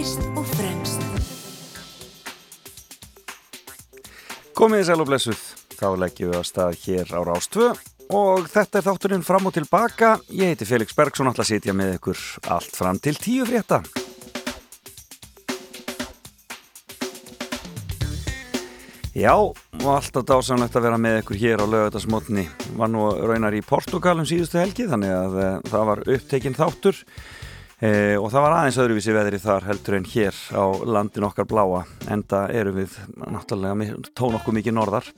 fyrst og fremst. Komið í sæl og blessuð, þá leggjum við að stað hér á Rástvö og þetta er þátturinn fram og tilbaka. Ég heiti Felix Bergsson, ætla að sitja með ykkur allt fram til tíu frétta. Já, og alltaf dásanlegt að vera með ykkur hér á lögadagsmotni. Var nú raunar í Portugal um síðustu helgi þannig að e, það var upptekinn þáttur e, og það var aðeins öðruvísi veðri þar heldur en hér á landin okkar bláa. Enda eru við náttúrulega tón okkur mikið norðar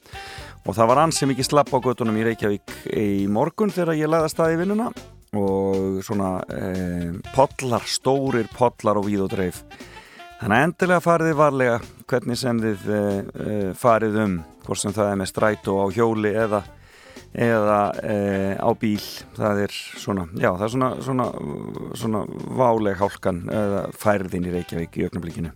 og það var ansi mikið slapp á göttunum í Reykjavík í morgun þegar ég lagði að staði vinnuna og svona e, podlar, stórir podlar og víð og dreif Þannig að endilega fariði varlega hvernig sem þið e, farið um, hvort sem það er með strætó á hjóli eða, eða e, á bíl. Það er svona, já það er svona, svona, svona váleg hálkan eða færðin í Reykjavík í auknarblikinu.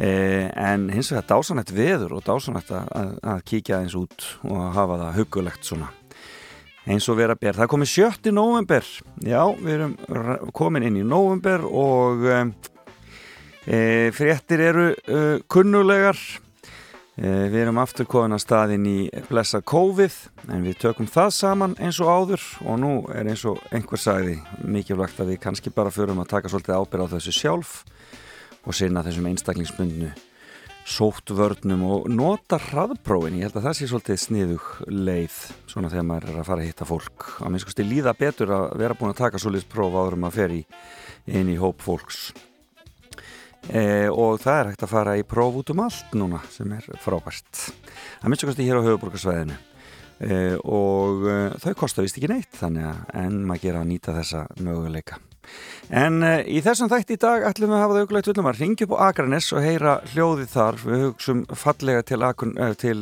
En hins vegar dásanætt veður og dásanætt að, að, að kíkja eins út og hafa það hugulegt svona. Eins og vera bér. Það komið 7. november. Já, við erum komin inn í november og... E, fréttir eru uh, kunnulegar e, við erum aftur komin að staðin í blessa COVID en við tökum það saman eins og áður og nú er eins og einhver sagði mikilvægt að við kannski bara förum að taka svolítið ábyrð á þessu sjálf og sinna þessum einstaklingsbundnu sótt vörnum og nota hraðprófin, ég held að það sé svolítið sniðug leið, svona þegar maður er að fara að hitta fólk, að minnst líða betur að vera búin að taka svolítið próf áður um að fer í inn í hóp fólks E, og það er hægt að fara í próf út um allt núna sem er frábært. Að minnst okkur hér á höfuborgarsvæðinu e, og e, þau kostar vist ekki neitt þannig að enn maður gera að nýta þessa möguleika. En í þessum þætt í dag ætlum við að hafa það auðvitað til að ringja upp á Akranes og heyra hljóðið þar. Við hugsaum fallega til, til,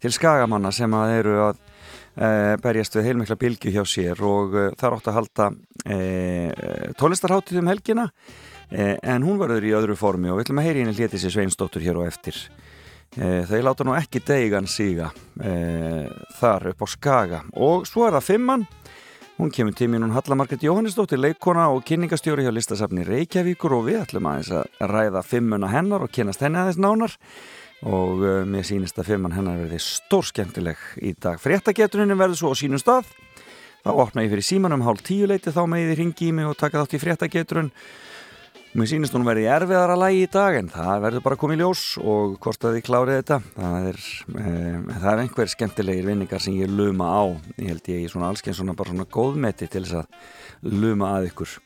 til skagamanna sem að eru að berjast við heilmikla bilgi hjá sér og þar átt að halda tónlistarháttið um helgina. Eh, en hún verður í öðru formi og við ætlum að heyri henni hléti sér Sveinsdóttur hér og eftir. Eh, þau láta nú ekki deigan síga e, þar upp á Skaga. Og svo er það fimmann hún kemur tímin hún Hallamarkett Jóhannesdóttir leikona og kynningastjóri hjá listasafni Reykjavíkur og við ætlum aðeins að ræða fimmuna hennar og kynast henni aðeins nánar. Og mér sínist að fimmann hennar verði stór skemmtileg í dag. Fréttageturinn verður svo á sínum stað. Þá opna ég fyrir símanum hálf tíu leiti þá með þið ringi í mig og taka þátt í fréttageturinn Mér sýnist hún verði erfiðara lægi í dag en það verður bara komið ljós og hvort að þið klárið þetta. Það er, e, það er einhver skemmtilegir vinningar sem ég luma á. Ég held ég í svona allsken svona bara svona góðmeti til þess að luma að ykkur.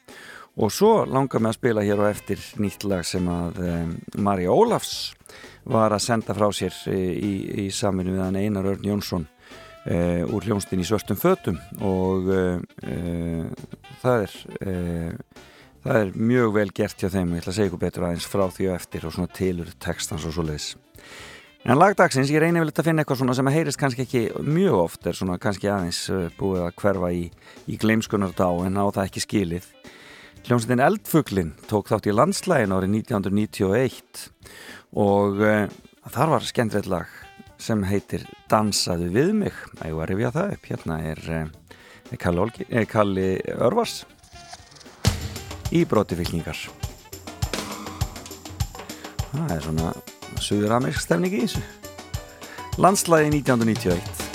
Og svo langar mig að spila hér og eftir nýtt lag sem að e, Marja Ólafs var að senda frá sér í, í, í saminu við hann Einar Örn Jónsson e, úr hljónstin í svörstum fötum. Og það er Það er mjög vel gert hjá þeim og ég ætla að segja ykkur betur aðeins frá því og eftir og svona tilur textans og svo leiðis. En lagdagsins, ég reynir vel að finna eitthvað svona sem að heyrist kannski ekki mjög oft, er svona kannski aðeins uh, búið að hverfa í, í gleimskunar dá en á það ekki skilið. Hljómsveitin Eldfuglin tók þátt í landslægin árið 1991 og uh, þar var skemmtilegt lag sem heitir Dansaðu við mig. Það er að rifja það upp. Hérna er uh, Kalli, eh, Kalli Örvars í brotifylkingar. Það er svona suður-amersk stefning í þessu. Landslæði 1991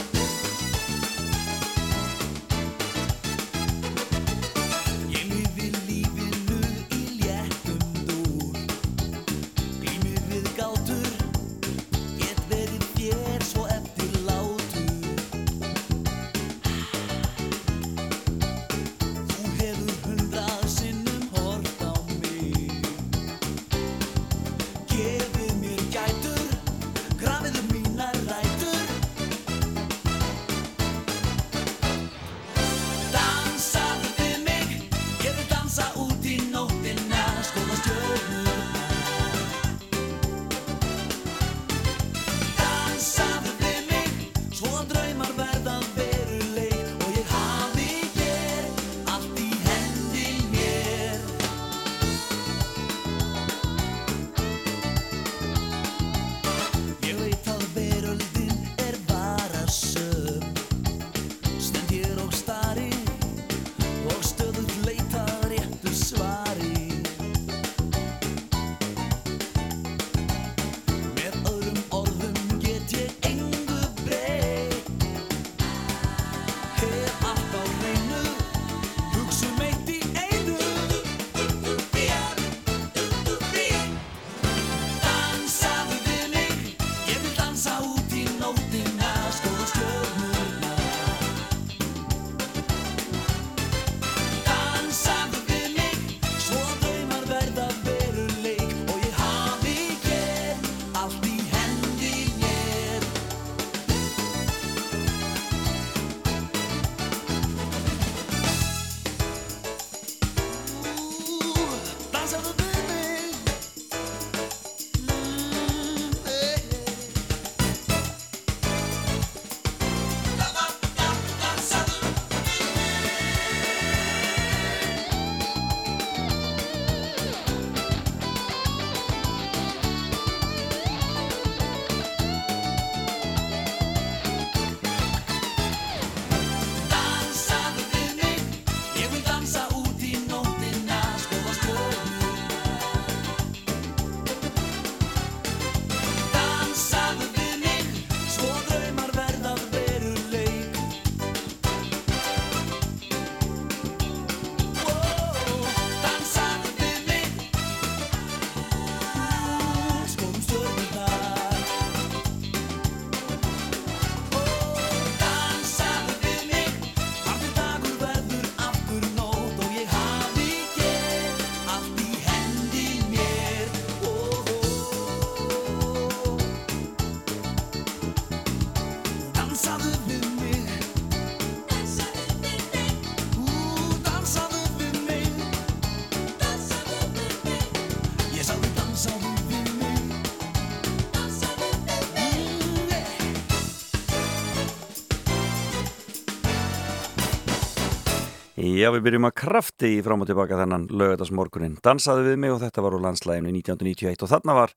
Já, við byrjum að krafti í frám og tilbaka þennan lögadagsmorgunin. Dansaði við mig og þetta var úr landslæginu 1991 og þarna var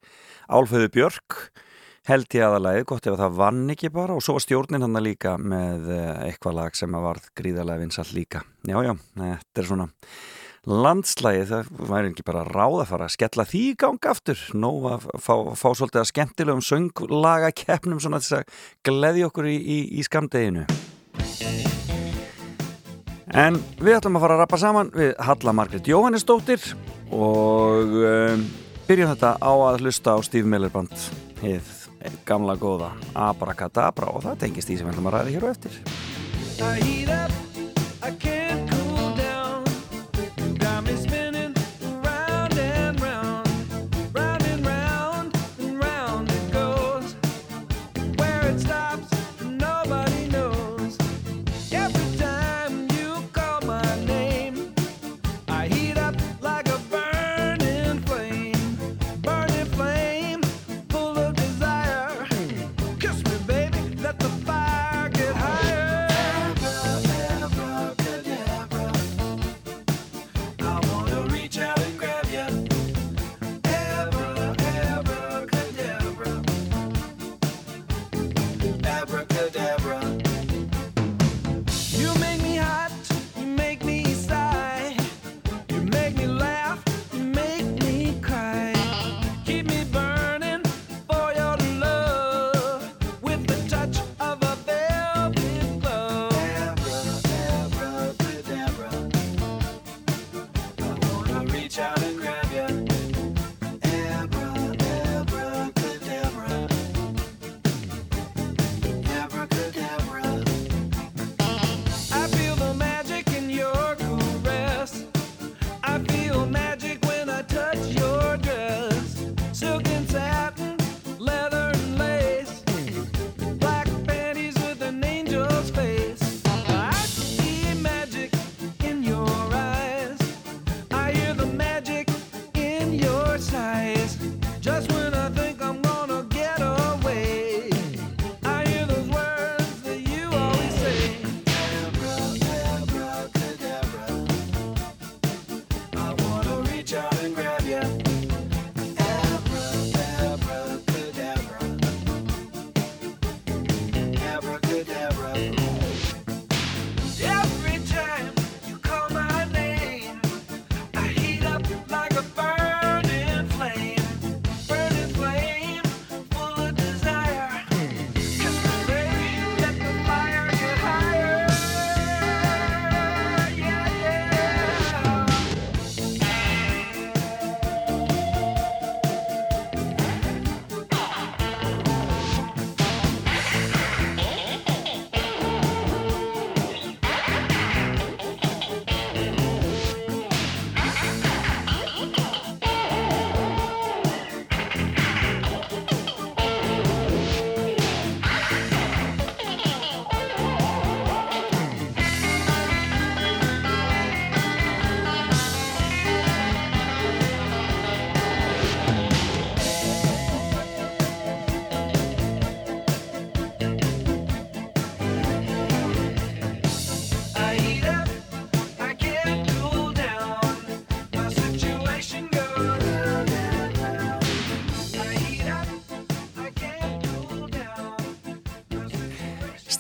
Álföðu Björk held í aðalæði, gott ef það vann ekki bara og svo var stjórnin hann líka með eh, eitthvað lag sem að varð gríðarlega vinsall líka. Já, já, þetta er svona landslægi, það væri ekki bara ráð að fara að skella því í gang aftur, nó að fá, fá svolítið að skemmtilegum sönglaga keppnum svona þess að gleði okkur í, í, í skamdeginu. En við ætlum að fara að rappa saman við Halla Margret Jóhannesdóttir og um, byrjum þetta á að hlusta á Steve Miller Band hið gamla góða Abracadabra og það tengist því sem við ætlum að ræða hér og eftir.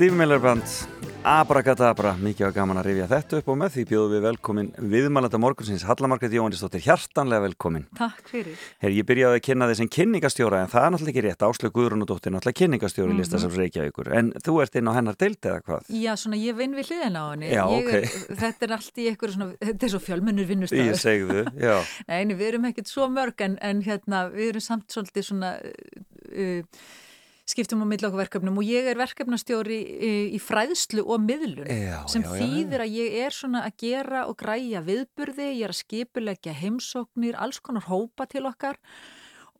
Steve Miller Band Abracadabra, mikið var gaman að rifja þetta upp og með því bjóðum við velkomin viðmælanda morgunsins Hallamarkað Jóhannisdóttir, hjartanlega velkomin. Takk fyrir. Her, Ég byrjaði að kynna þess en kynningastjóra en það er náttúrulega ekki rétt, Áslög Guðrunudóttir náttúrulega kynningastjóri mm -hmm. listasafs Reykjavíkur. En þú ert inn á hennar deilt eða hvað? Já, svona ég vinn við hliðin á henni. Já, ég, okay. Þetta er allt í eitthvað svona, þetta er svo fjölmennur vinnustafur Já skiptum á millokverkefnum og ég er verkefnastjóri í, í fræðslu og miðlun já, sem já, þýðir að ég er svona að gera og græja viðburði, ég er að skipulegja heimsóknir, alls konar hópa til okkar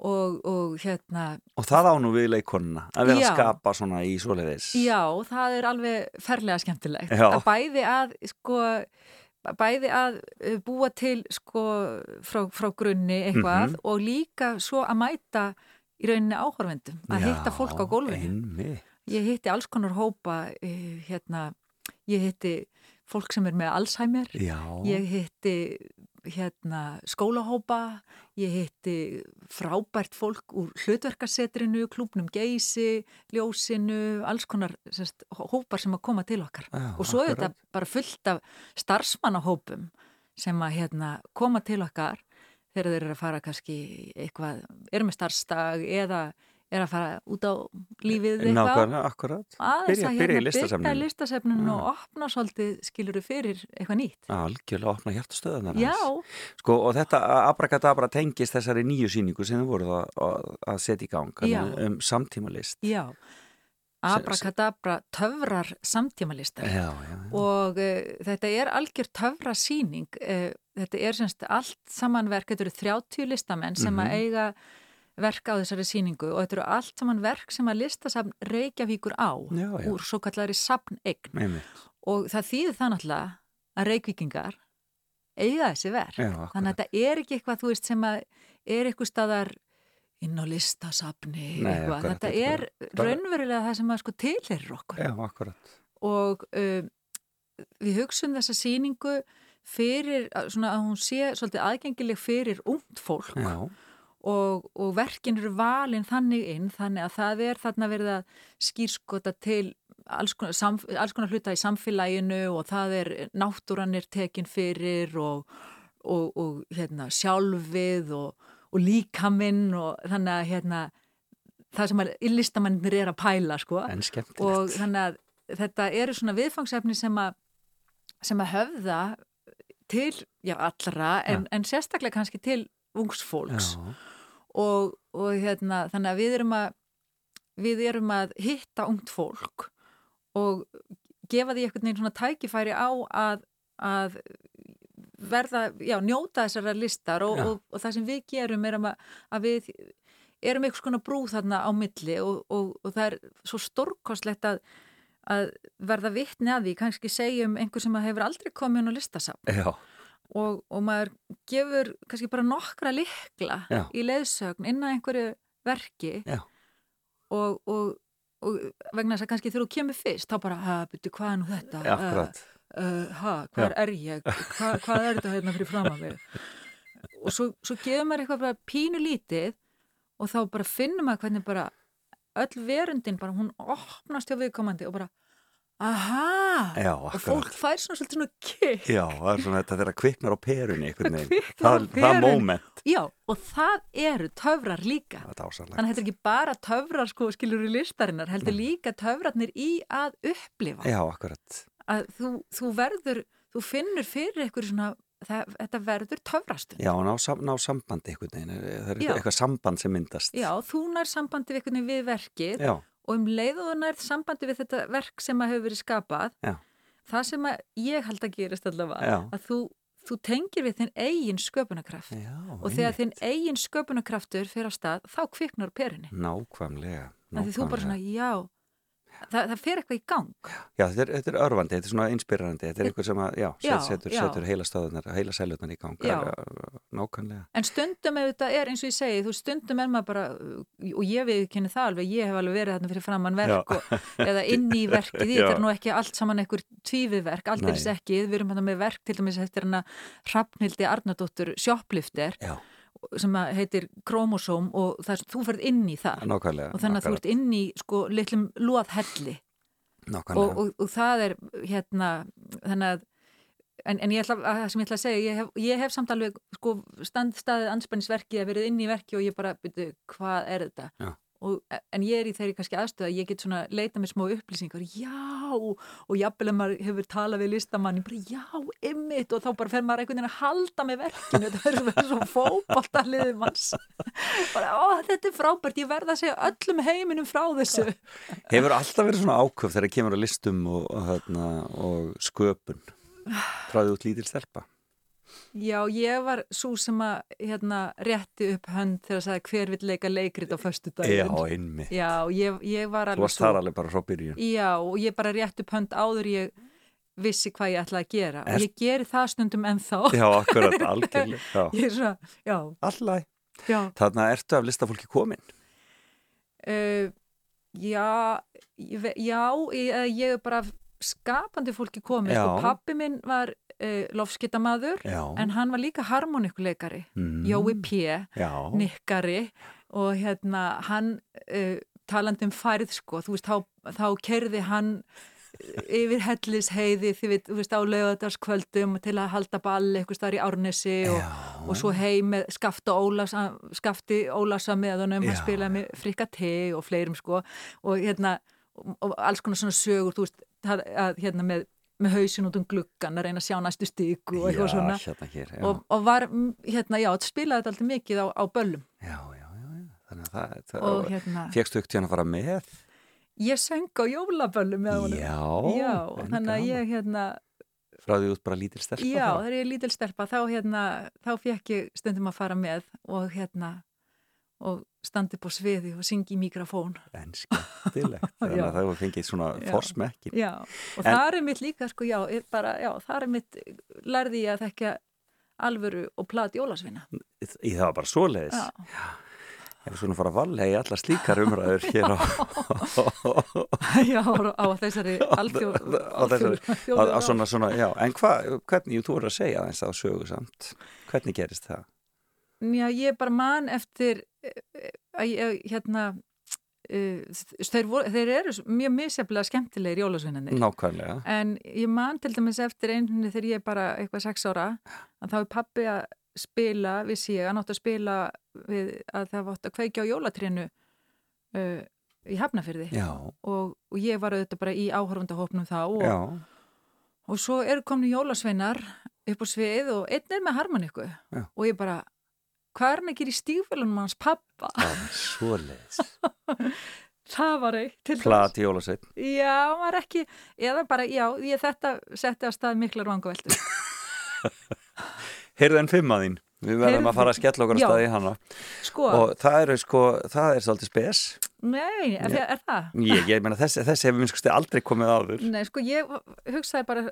og, og hérna Og það ánú við leikonuna að vera Já. að skapa svona í svoleiðis Já, það er alveg ferlega skemmtilegt Já. að bæði að sko bæði að uh, búa til sko frá, frá grunni eitthvað Mhm. og líka svo að mæta í rauninni áhorfendum að hitta fólk á gólfinu ég hitti alls konar hópa uh, hérna, ég hitti fólk sem er með Alzheimer Já. ég hitti hérna skólahópa ég hitti frábært fólk úr hlutverkarsetrinu klúpnum geysi, ljósinu alls konar sérst, hópar sem að koma til okkar Já, og svo er akkurat. þetta bara fullt af starfsmannahópum sem að hérna, koma til okkar þegar þeir eru að fara kannski eitthvað, eru með starfstag eða er að fara út á lífið eitthvað Nákvæmlega, akkurat. aðeins að í hérna byrja listasefninu Já. og opna svolítið skiluru fyrir eitthvað nýtt Algjörlega opna hjartastöðunar Já, Sko, og þetta abrakadabra tengist þessari nýju síningu sem þið voruð að, setja í gang Já. um, um samtímalist. já Abrakadabra töfrar samtímalistar. Já, já, já. og uh, þetta er algjör töfra síning uh, þetta er semst allt samanverk þetta eru 30 listamenn sem Mhm. að eiga verk á þessari síningu og þetta eru allt saman verk sem að listasafn Reykjavíkur á úr svo kallari safneign og það þýðir það náttúrulega að Reykvíkingar eiga þessi verk. Þannig að þetta er ekki eitthvað þú veist sem að er eitthvað staðar inn á listasafni þetta er er raunverulega það sem að sko tilherir okkur. Já, akkurat. og um, við hugsun þessa síningu fyrir svona að hún sé svolítið aðgengileg fyrir ungt fólk Já, og, og verkin eru valin þannig inn þannig að það er þarna verið að skýrskota til alls konar, samf, alls konar hluta í samfélaginu og það er náttúran er tekin fyrir og, og, og hérna, sjálfið og, og líkaminn og þannig að hérna, það sem að listamannir er að pæla sko. Og þannig að þetta eru svona viðfangsefni sem að, sem að höfða til, já allra en, en sérstaklega kannski til ungs fólks. Já, og, og hérna, þannig að við erum að við erum að hitta ungt fólk og gefa því einhvern veginn svona tækifæri á að, að verða, já, njóta þessara listar og, og, og það sem við gerum er að, að við erum einhvers konar brú þarna á milli og, og, og það er svo stórkostlegt að, að verða vittni að því, kannski segjum einhver sem að hefur aldrei komið inn á listasafn og, og maður gefur kannski bara nokkra likla Já. í leiðsögn inn að einhverju verki og, og, og vegna þess að kannski þegar þú kemur fyrst þá bara, ha, byrju, hvað er nú þetta? já, akkurat. Uh, ha, hvað er ég? Hva, hvað er þetta hérna fyrir fram að mig? Og svo, svo gefur maður eitthvað bara pínu lítið og þá bara finnum maður hvernig bara öll verundin bara, hún opnast hjá viðkomandi og bara, aha Já, og fólk fær svona svolítið svona kikk Já, það er svona þetta þegar kviknar á perunni einhvern veginn. Það, það perunni. moment. Já, og það eru töfrar líka. Það er dásalegt. Þannig að þetta er ekki bara töfrar, sko, skilur í listarinnar, heldur líka töfrarnir í að upplifa. Já, akkurat. Að þú, þú verður, þú finnur fyrir eitthvað svona, það, þetta verður töfrastund. Já, ná, ná sambandi einhvern veginn. Það er Já. eitthvað, eitthvað samband sem myndast. Já, þú nær sambandi við, veginn við verkið Já, og um leið og þú nær sambandi við þetta verk sem að hefur verið skapað, Já. það sem að ég held að gerist allavega, að þú, þú tengir við þinn eigin sköpunarkraft. já. Og þegar þinn eigin sköpunarkraftur fyrir á stað, þá kviknar perinni. Nákvæmlega. Því þú bara svona, já, það, það fer eitthvað í gang. Já, þetta er, þetta er örfandi, þetta er svona inspirerandi, þetta er einhver sem að, já, Já, set, setur, já. setur heila stöðunar, heila sælutnar í gang. Nákvæmlega. En stundum ef þetta er eins og ég segi, þú stundum er maður bara, og ég viðkynni það alveg, ég hef alveg verið þarna fyrir framann verk og, eða inn í verkið, þetta er nú ekki allt saman einhver tvífið verk, aldrei ekki, við erum þarna með verk til dæmis eftir hana Hrafnhildi Arnardóttur Sjóplifter Já, sem heitir Kromosóm og það, þú ferð inn í það nákvæmlega. og þannig að þú ert inn í sko litlum loðhelli og, og, og það er hérna þannig að En, en ég ætla, að, það sem ég ætla að segja, ég hef, ég hef samt alveg sko, stand, staðið anspennisverki að verið inn í verki og ég bara, byrju, hvað er þetta? Já. Og, en ég er í þeirri kannski aðstöða, ég get svona leita með smá upplýsingar, já, og jafnvel að maður hefur talað við listamann, bara já, ymmit, og þá bara fer maður einhvern veginn að halda með verkinu, þetta er svona svo fókbaltaliðum hans. bara, ó, þetta er frábært, ég verða að segja öllum heiminum frá þessu. Hefur alltaf verið svona áköf þegar það kemur á listum og, og, hérna, og sköpun fráðið út lítil stelpa? Já, ég var svo sem að hérna, rétti upp hönd þegar að sagði hver vill leika leikrit á föstu Já, daginn. einmitt. Já, ég, ég var Þú alveg varst þar alveg bara frá byrjun. Já, og ég bara rétti upp hönd áður ég vissi hvað ég ætlaði að gera. Er- ég geri það stundum ennþá. Já, akkurat, algjörlega. Já. Ég er svona, já, Allæg. já. Þarna ertu af listafólki komin. Uh, já, ég, ve- já, ég, ég er bara skapandi fólki komið, Já. sko, pappi minn var uh, lofskitamaður Já. en hann var líka harmonikuleikari Mm. Jói P, Já. nikkari og hérna hann uh, talandi um færð sko, þú veist, þá, þá kerði hann eh, yfir hellisheiði þið veit, þú veist, á lögadagskvöldum til að halda ball eitthvað starf í Árnesi og, og svo heim með skafta Ólas, skafti Ólasa með honum, hann spilaði með frikka te og fleirum sko og hérna, og, og alls konar svona sögur, þú veist, að, að hérna með með hausin út um gluggan að reyna að sjá næstu stíku og eitthvað svona hérna hér, og, og var, hérna, já, spilaði þetta alltaf mikið á, á böllum já, já, já. Þannig að það, það og hérna, Fjöxtu ykkur tíðan að fara með? ég söng á jólaböllum með honum Já. já, þannig að ég hérna Frá því út bara lítil stelpa já, þegar ég er lítil stelpa þá hérna, þá fekk ég stundum að fara með og hérna og standi á sviði og syngi í mikrofón En skemmtilegt. Þannig að það fengið svona forsmekkin. og En- það er mitt líka sko, já, ég bara, já, það er mitt lærði ég að þekka alvöru og plat jólasvinna Í það var bara svoleiðis. já, Ef við svona fara að valja í alla slíkar umræður hér á, já, á þessari alþjóð á þessari, á, á svona, svona, já, en hvað, hvernig, þú voru að segja það á sögu samt, hvernig gerist það? Já, ég bara man eftir að ég, hérna uh, þeir, voru, þeir eru mjög misjaflega skemmtilegir jólasvinnandi Nákvæmlega. en ég man til dæmis eftir einhvern þegar ég er bara eitthvað sex ára að þá er pappi að spila við sig, hann átt að spila við að það vátt að kveikja á jólatrénu uh, í Hafnafyrði og, og ég var auðvitað bara í áhörfundahópnum þá og, og svo eru komni jólasveinar upp á svið og einn er með harmoniku Já. og ég bara, hvað er að gera í stífölunum hans pappa? það var svoleiðis. Það var eitt til dæmis. Plati jólasveit. Já, var ekki, eða bara, já, ég þetta setti á stað miklar vangaveltur. Heyrðu en fimma þín. Við verðum Heyrðu- að fara að skella okkur að staði í hana. Sko, Og það eru sko, það er svolítið spes. nei, er, er það? Ég, ég meina þessi, þessi hefur minn skusti aldrei komið áður. Nei, sko, ég hugsaði bara,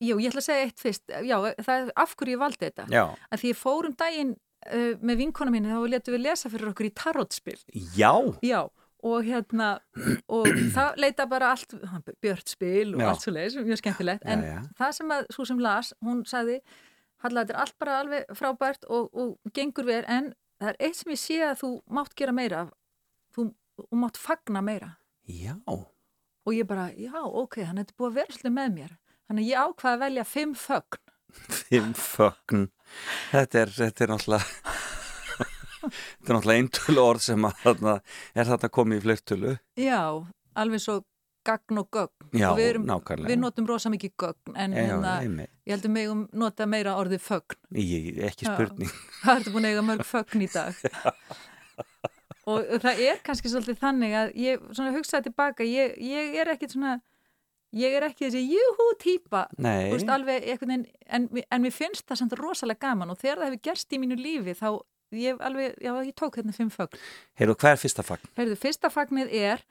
jú, ég ætla að segja eitt fyrst, já, það er af hverju ég valdi þetta. Já, Að því ég fór um daginn uh, með vinkona mínu, þá letum við lesa fyrir okkur í tarotspil. já, Já, og hérna, og það leita bara allt, björt spil og Já. allt svo leiðis, mjög skemmtilegt, en já. það sem að, svo sem las, hún sagði, Halla, þetta er allt bara alveg frábært og, og gengur vel, en það er eitt sem ég sé að þú mátt gera meira, þú, þú mátt fagna meira. já. Og ég bara, já, ok, hann er búið að vera svolítið með mér. Þannig að ég ákvaði að velja fimm fögn. Fimm fögn. Þetta er, þetta er náttúrulega, þetta er náttúrulega eintölu orð sem að þarna, er þetta komið í fleirtölu. Já, alveg svo gagn og gögn. Já, og við, erum, nákvæmlega. við notum rosa mikið gögn, en Já, hérna, ég heldur mig um nota meira orðið fögn. Ég, ekki Já. spurning. Það ertu búin að eiga mörg fögn í dag. og það er kannski svolítið þannig að ég svona hugsaði tilbaka, ég, ég er ekkit svona, ég er ekki þessi júhú veginn, en, en mér finnst það samt rosalega gaman og þegar það hefur gerst í mínu lífi þá ég alveg, já, ég tók hérna fimm fögn. Heyrðu, hvað er fyrsta fagn? Heyrðu, fyrsta fagnið er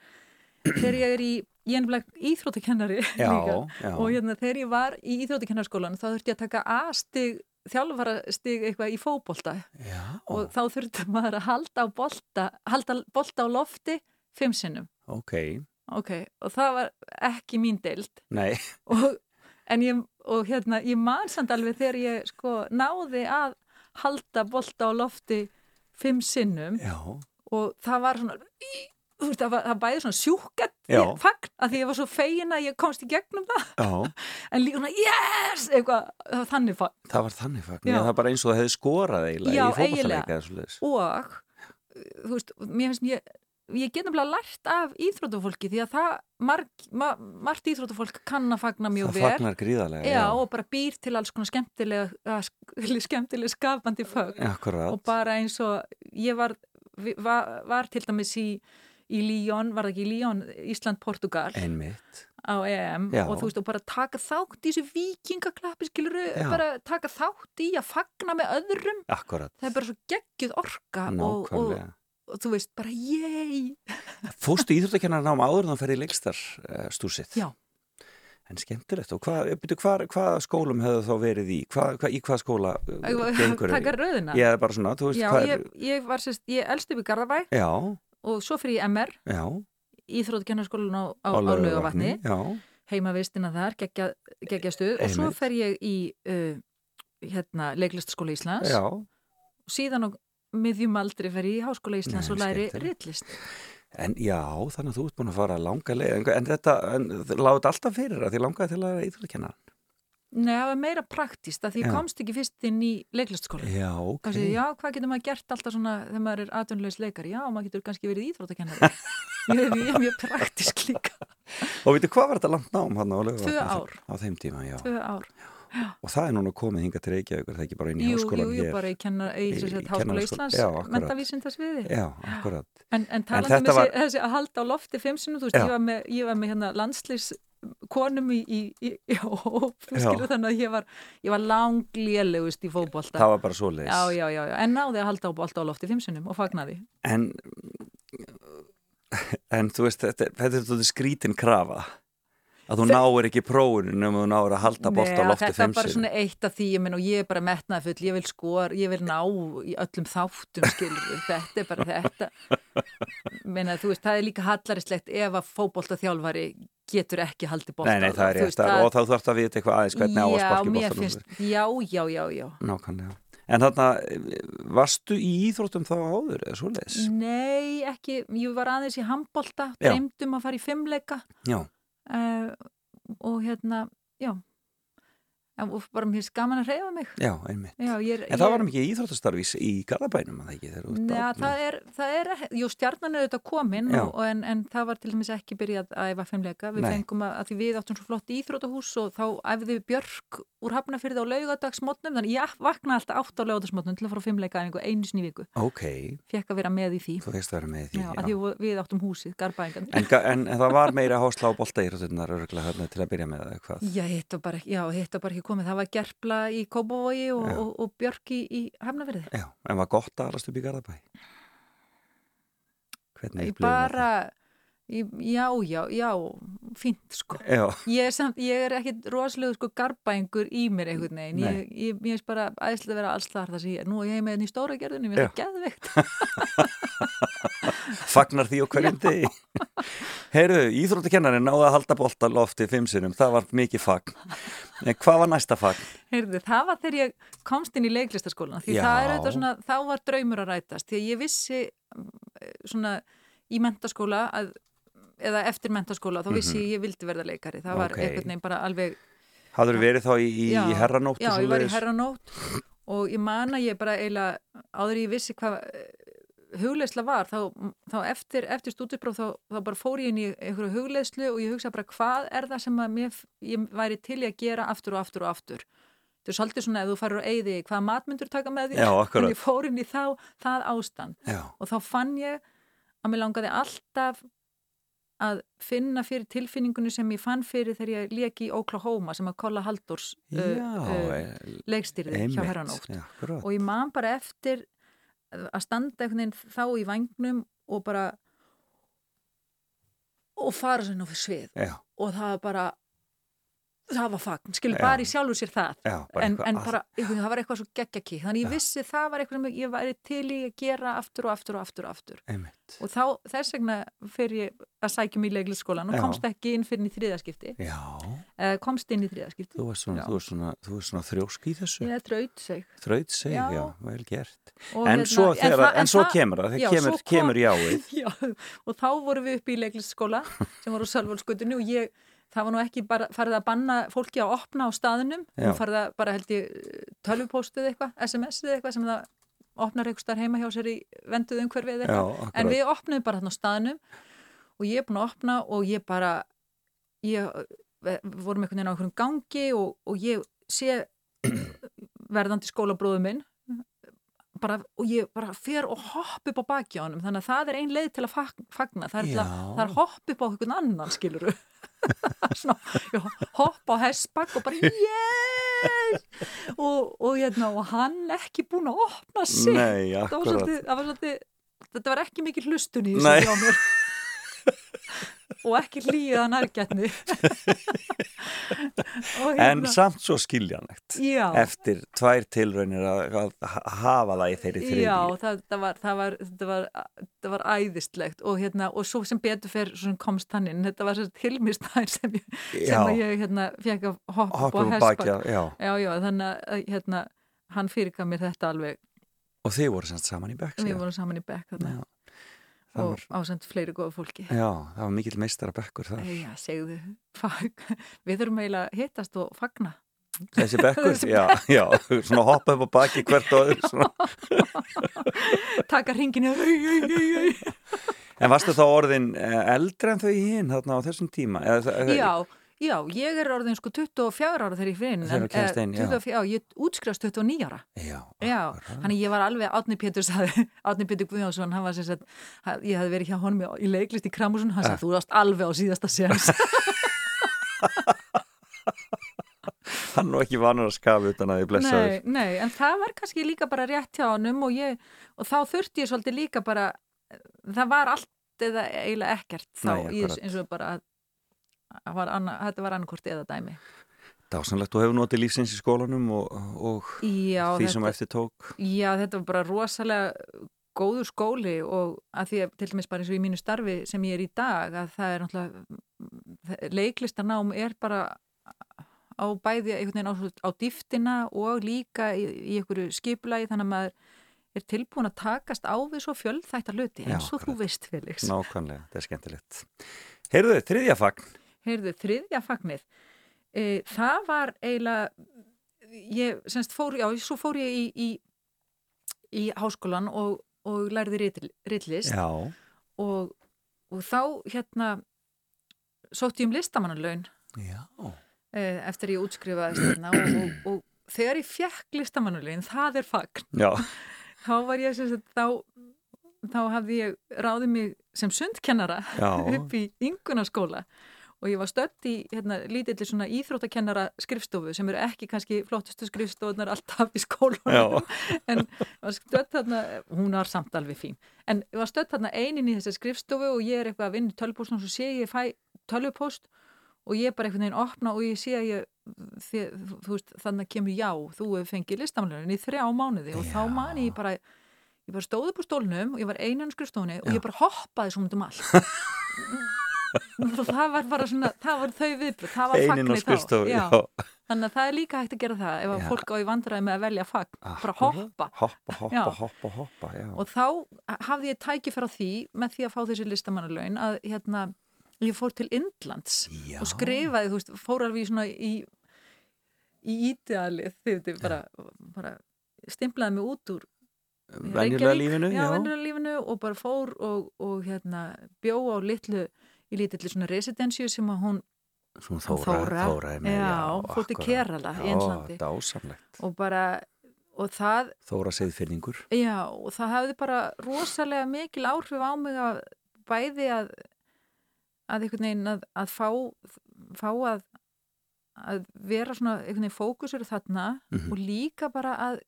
þegar ég er í, ég er nefnilega íþróttakennari líka já. og hérna þegar ég var í íþróttakennarskólan þá þurfti ég að taka A-stig, þjálfarastig eitthvað í fótbolta Já. og þá þurfti maður að halda á bolta, halda bolta á lofti fimm sinnum. Ok, Ok, og það var ekki mín deild nei. og, en ég, og hérna, ég man samt alveg þegar ég sko náði að halda bolta á lofti fimm sinnum Já. og það var svona í, þú veist, það, var, það bæði svona sjúkett fagn að því ég var svo fegin að ég komst í gegnum það Já, en líka svona yes, eitthvað, það var þannig fagn það var þannig fagn. Það var bara eins og það hefði skorað eiginlega Já, í svoleiðis. og þú veist, mér finnst ég ég get nefnilega lært af íþróttufólki því að það, marg, ma, margt íþróttufólk kann að fagna mjög Það vel fagnar gríðarlega. já, og bara býr til alls konar skemmtilega skemmtilega skapandi fögn Akkurat. og bara eins og ég var, var, var til dæmis í, í Líón, var það ekki í Líón Ísland-Portugal Einmitt. á EM Já. og þú veist og bara taka þátt í þessu vikingaklappi skiluru, Já. bara taka þátt í að fagna með öðrum Akkurat. það er bara svo geggjuð orka og, og, Nákvæmlega. Og þú veist bara yey Fóstu íþróttakennarnám áður en það ferði í leikstar stúsið? Já. En skemmtilegt. Og hvað, hvað, hvað skólum hefðu þá verið í? Hvað, í hvað skóla uh, gengur? taka röðina Ég er bara svona, þú veist já, hvað ég, er... ég var sérst, ég elst upp í Garðabæ Já, og svo fyrir ég MR já, Íþrótkennarskólan á, á, á laugavatni heima vistina þar, geggja, geggja stuð og svo fer ég í uh, hérna, leiklistaskóla Íslands Já. og síðan á miðjum aldri fer í Háskóla Íslands Nei, og læri rillist En já, þannig að þú ert búin að fara langa leið, en, þetta láti alltaf fyrir að því langaði til að íþrótkenna Nei, það var meira praktíst að því já. komst ekki fyrst inn í leiklistskóla Já, ok. Kansi, Já, hvað getur maður gert alltaf svona þegar maður er aðdunleis leikari? Já, maður getur kannski verið íþróttakennari. Er mjög praktísk líka. Og veitu, hvað var þetta langt nám hann á lögu? Tvö ár. Á þeim tíma, já. Tvö ár. já. Og það er núna komið hinga til Reykjavík það er ekki bara inn í háskólan hér Jú, jú, bara í, Háskóla Íslands mentavísindasviði Já, En, en talandi um var... þessi að halda á lofti fimm sinum, þú veist, ég var með, ég var með hérna landslýs konum í, í, í, í hóp skilur, þannig að ég var, var langlélugust í fókbólta það var bara svo leiðis já, já, já, en náði að halda á bólta á lofti fimmsunum og fagnaði. En en þú veist, þetta, þetta er þetta skrítin krafa að þú náir ekki prófunum um að þú náir að halda bólta á lofti þetta er bara svona eitt af því, ég minn og ég er bara metnað full, ég vil skor, ég vil ná í öllum þáttum, skilur þetta er bara þetta. Meina, veist, það er líka hallaristlegt ef að fókbólta þjálfari getur ekki nei, það er rétt, og þá þarf það að vita eitthvað aðeins hvernig á að sparki bólta Já, já, já, já. Nákvæmlega. En þarna, varstu í íþróttum þá áður eða svo leiðis? Nei, ekki, ég var aðeins í handbólta, dreymdum að fara í fimmleika. Já uh, og hérna, já og bara mér skaman að reyfa mig. Já, einmitt. Já, ég, en það var mikið íþróttastarfís í Garðabænum að það ekki Já, það er, það er, jú, stjarnan er auðvitað komin og, og en, en það var til dæmis ekki byrjað að æfa fimmleika, við Nei. fengum að, að því við áttum svo flott íþróttahús og þá æfði Björk úr hafnafyrði á laugadagsmotnum þannig ég vakna alltaf átt á laugadagsmotnum til að fara á fimmleika einu sinni viku. Ok. Fekk að vera með í því. Þú fegst að vera með í því, já, já. Því við áttum húsið, Það það komið, það var gerpla í Kópavogi og, og, og Björk í, í Hafnafjörði. Já, en var gott að alast upp í Garðabæ? Hvernig upplifum bara, já, já, já, fint sko. Já. Ég er, samt, ég er ekkit rosalega sko garbængur í mér einhvern veginn. Nei. Ég, ég, ég er bara æðislega að vera alls þar það sem ég er. Nú er ég með henni í stóra gerðunum, ég er það gæðveikt. Fagnar því og hverjum degi. Heyrðu, íþróttakennarinn náði að halda bólta lofti fimmsinum, það var mikið fagn. En hvað var næsta fagn? Heyrðu, það var þegar ég komst inn í leiklistaskólan, því Já. er svona, þá var draumur að rætast, því að ég vissi eh, svona í mentaskóla, að, eða eftir mentaskóla, þá vissi mm -hmm. ég vildi verða leikari, það var okay. einhvern veginn bara alveg... Hafður verið þá í, í, í herranótt? Já, ég var í herranótt og ég man að ég bara eiginlega, áður ég vissi hvað hugleisla var þá, þá eftir, eftir stúdipróf þá, þá bara fór ég inn í einhverju hugleislu og ég hugsa bara hvað er það sem mér, ég væri til að gera aftur og aftur og aftur? Þetta er svolítið svona ef þú farur að eigði hvað matmyndur taka með því en ég fór inn í þá, það ástand. Já. og þá fann ég að mér langaði alltaf að finna fyrir tilfinningunni sem ég fann fyrir þegar ég leki í Oklahoma sem að Kolla Haldurs uh, uh, leikstýrði hjá Herranótt. Og ég man bara eftir að standa einhvern veginn þá í vagnum og bara og fara svona fyrir svið Já. og það bara það var fagn, skilur bara í sjálfur sér það. Já, en, en bara, það var eitthvað svo geggjaki, þannig ég vissi það var eitthvað sem ég væri til í að gera aftur og aftur og aftur og aftur. Einmitt. og þá þess vegna fyrir ég að sækja mjög leiklisskólan og Já. komst ekki inn fyrir í þriðaskipti uh, komst inn í þriðaskipti Þú er svona, svona, svona þrjósk í þessu? Ég er þrautseg Þrautseg, já. já, vel gert. Og En, hérna, svo, þeirra, en, en svo kemur það, það kemur, kemur jáið Já, og þá vorum við upp í leiklisskóla sem var á Sölvólskutinu og ég það var nú ekki bara farið að banna fólki að opna á staðinum og farið að bara held ég tölvupóstuð eitthvað, SMS-ið eitthvað sem það opnar eitthvað starf heima hjá sér í venduð umhverfið eitthvað, en við opnum bara þarna á staðinum og ég er búin að opna og ég bara ég, vorum einhvern veginn á einhvern gangi og, og ég sé verðandi skólabróðu minn bara, og ég bara fer og hopp upp á hann þannig að það er ein leið til að fagna. Það er, að, það er hopp upp á einhvern annan skiluru Svona, já, hopp á hessbakk og bara yes! Og, og, hérna, og hann ekki búin að opna sig Nei, það var svolítið, það var svolítið þetta var ekki mikið hlustun í þessu hjá mér og ekki líða nærgætni. En samt svo skiljanlegt já. eftir tvær tilraunir að, að hafa það í þeirri þriði Já, það, það, var, það, var, það, var, það var æðislegt og, hérna, og svo sem betur fyrir komst hann inn, þetta var tilmistæðin sem sem ég hérna, fekk að hoppa Hoppur og hespa. þannig að hérna, hann fyrirgaf mér þetta alveg. Og þið voru saman í bekk Við vorum saman í bekk þarna og ásend fleiri góða fólki. Já, það var mikill meistara bekkur þar Já, segðu, við þurfum eiginlega að hittast og fagna. Þessi bekkur, Þessi já, já, svona hoppa upp á baki hvert og öðru Taka ringinu En varstu þá orðin eh, eldri en þau hinn þarna á þessum tíma? Já, Já, ég er orðin sko 24 ára þegar ég finn Þegar þú kemst einn, já. 24, já, ég útskrifst 29 ára. Já, Já, hann ég var alveg Átni Pétur sagði, Átni Pétur Guðjónsson hann var sem sagt, ég hafði verið hjá honum í leiklist í Kramusun, hann sagði, þú varst alveg á síðasta séns. Hann var ekki vanur að skafa utan að ég blessaður. Nei, nei, en það var kannski líka bara rétt hjá honum og ég, og þá þurfti ég svolítið líka bara, það var allt eða eiginlega ekkert þá, Nei, eins og bara að var anna, þetta var annarkort eða dæmi. Dásanlegt, þú hefur notið lífsins í skólanum og, og já, því þetta, sem eftir tók. Já, þetta var bara rosalega góður skóli og að því að til dæmis bara eins og í mínu starfi sem ég er í dag að það er náttúrulega leiklistanám er bara á bæði einhvern veginn á, á dýftina og líka í, í einhverju skipulagi þannig að maður er tilbúin að takast á við svo fjöldþættar hluti eins og þú veist Felix. Nákvæmlega, þetta er skemmtilegt. Heyrðu, þriðja fagn heyrðu, þriðja fagnir e, það var eiginlega ég, semst, fór, já, svo fór ég í, í, í háskólan og, og lærði rillist og, og þá hérna sótt ég um listamannalaun. E, eftir ég útskrifaðist hérna og, og, þegar ég fekk listamannalaun, það er fagn. Já. þá var ég semst, þá þá hafði ég ráðið mig sem sundkennara upp í yngunarskóla og ég var stött í hérna, lítillir svona íþróttakennara skrifstofu sem eru ekki kannski flottustu skrifstofunar alltaf í skólunum en var stött þarna, hún var samt alveg fín, en ég var stött þarna einin í þessi skrifstofu og ég er eitthvað að vinna í tölvpóstun og svo sé ég fæ tölvupóst og ég er bara einhvern veginn opna og ég sé að ég þið, veist, þannig kemur já þú hefur fengið listamannlunum í þrjá mánuði og já. þá man ég bara ég bara stóði upp úr stólnum og ég var einan skrifstofunni og ég bara hoppaði svona um allt það var bara svona, það var þau viðbröð það var fagnir þá já. þannig að það er líka hægt að gera það ef að fólk á í vandræði með að velja fagn bara hoppa. Hoppa, hoppa, hoppa, hoppa og þá hafði ég tæki fyrir því með því að fá þessi listamannalaun að hérna, ég fór til Indlands já. og skrifaði, þú veist, fór alveg svona í, í ídealið þið bara, bara stimplaði mig út úr venjulega lífinu, já, venjulega lífinu og bara fór og, og hérna bjó á litlu í lítilli svona residensju sem að hún Svona þóra, þóra, fótti Kerala í Einlandi og bara og það, þóra segðfinningur já og það hafði bara rosalega mikil áhrif á mig að bæði að að einhvern veginn að, að fá fá að að vera svona einhvern veginn fókusur þarna mm -hmm. og líka bara að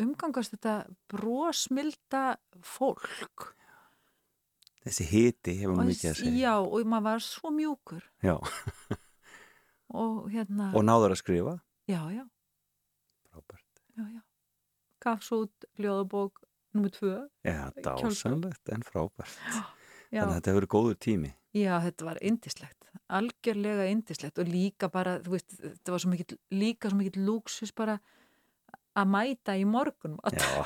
umgangast þetta brósmilda fólk þessi hiti hefur maður mikið að segja. já og maður var svo mjúkur. Já. Og hérna og náður að skrifa. Já já. Frábært. Já já. Gaf svo út ljóðabók nummið tvö. Já dásanlegt en frábært. Já. þannig að þetta hefur verið góður tími. Já þetta var indislegt algjörlega indislegt og líka bara þú veist þetta var svo mikið líka svo mikið lúksus bara að mæta í morgun Já,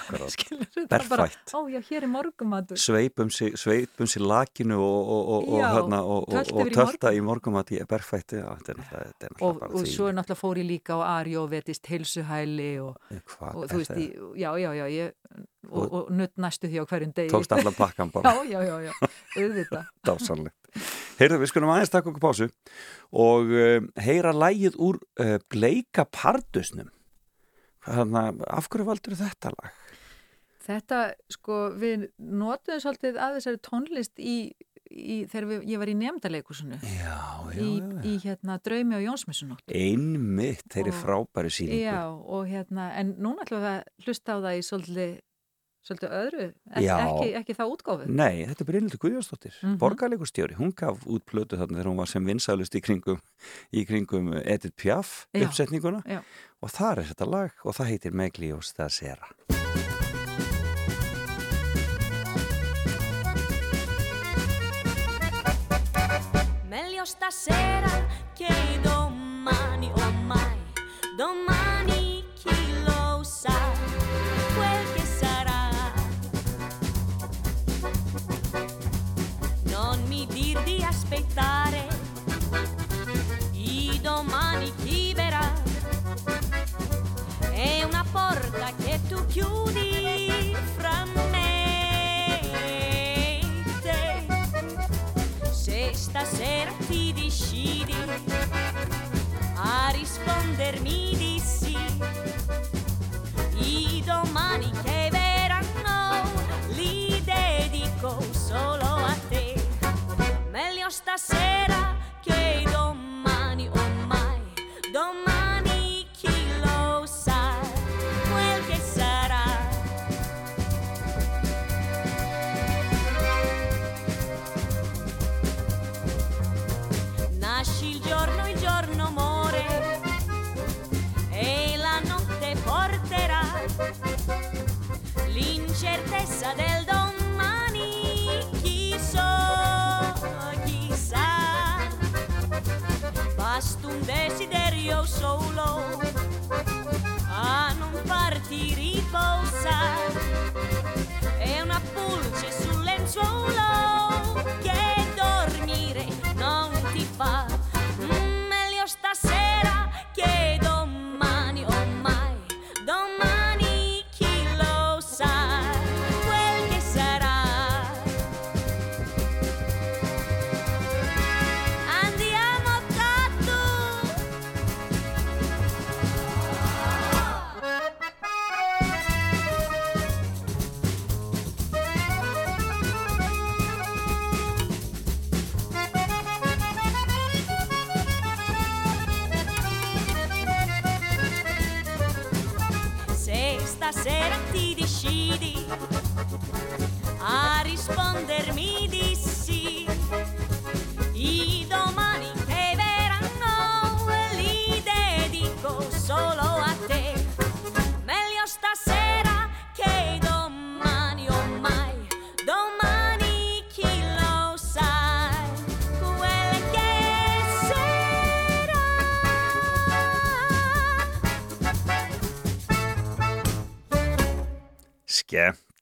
perfætt Ó já, hér er morgumatur Sveipum sér um lakinu og, og, og, hana, og tölta í morgumat ég er já, er er og, og svo er náttúrulega fóri líka á Ari og vetist heilsuhæli og þú veist, í, já, já, já ég, og nutt næstu því á hverjum degi. Tókst allar pakkan bara. Já, já, já, já, auðvitað. Heyrðu, við skulum aðeins taka okkur pásu og uh, heyra lægið úr uh, Bleika Pardusnum Þannig af hverju valdur þetta lag? Þetta, sko, við notuðum svolítið að þessari tónlist í, í þegar við, ég var í nefndaleikursunu í, í hérna Draumi á Jónsmessunótt. Einmitt, þeir eru frábæri síningu Já, og hérna, en núna ætlum við að hlusta á það í svolítið svolítið öðru, Ek, ekki, ekki það útgáfið. Nei, þetta er Brynildur Guðjónsdóttir, mm -hmm. borgarleikurstjóri. Hún gaf út plötu þarna þegar hún var sem vinsælust í kringum, í kringum Edith Piaf uppsetninguna Já. og það er þetta lag og það heitir Meglios da Sera. Meglio stasera che domani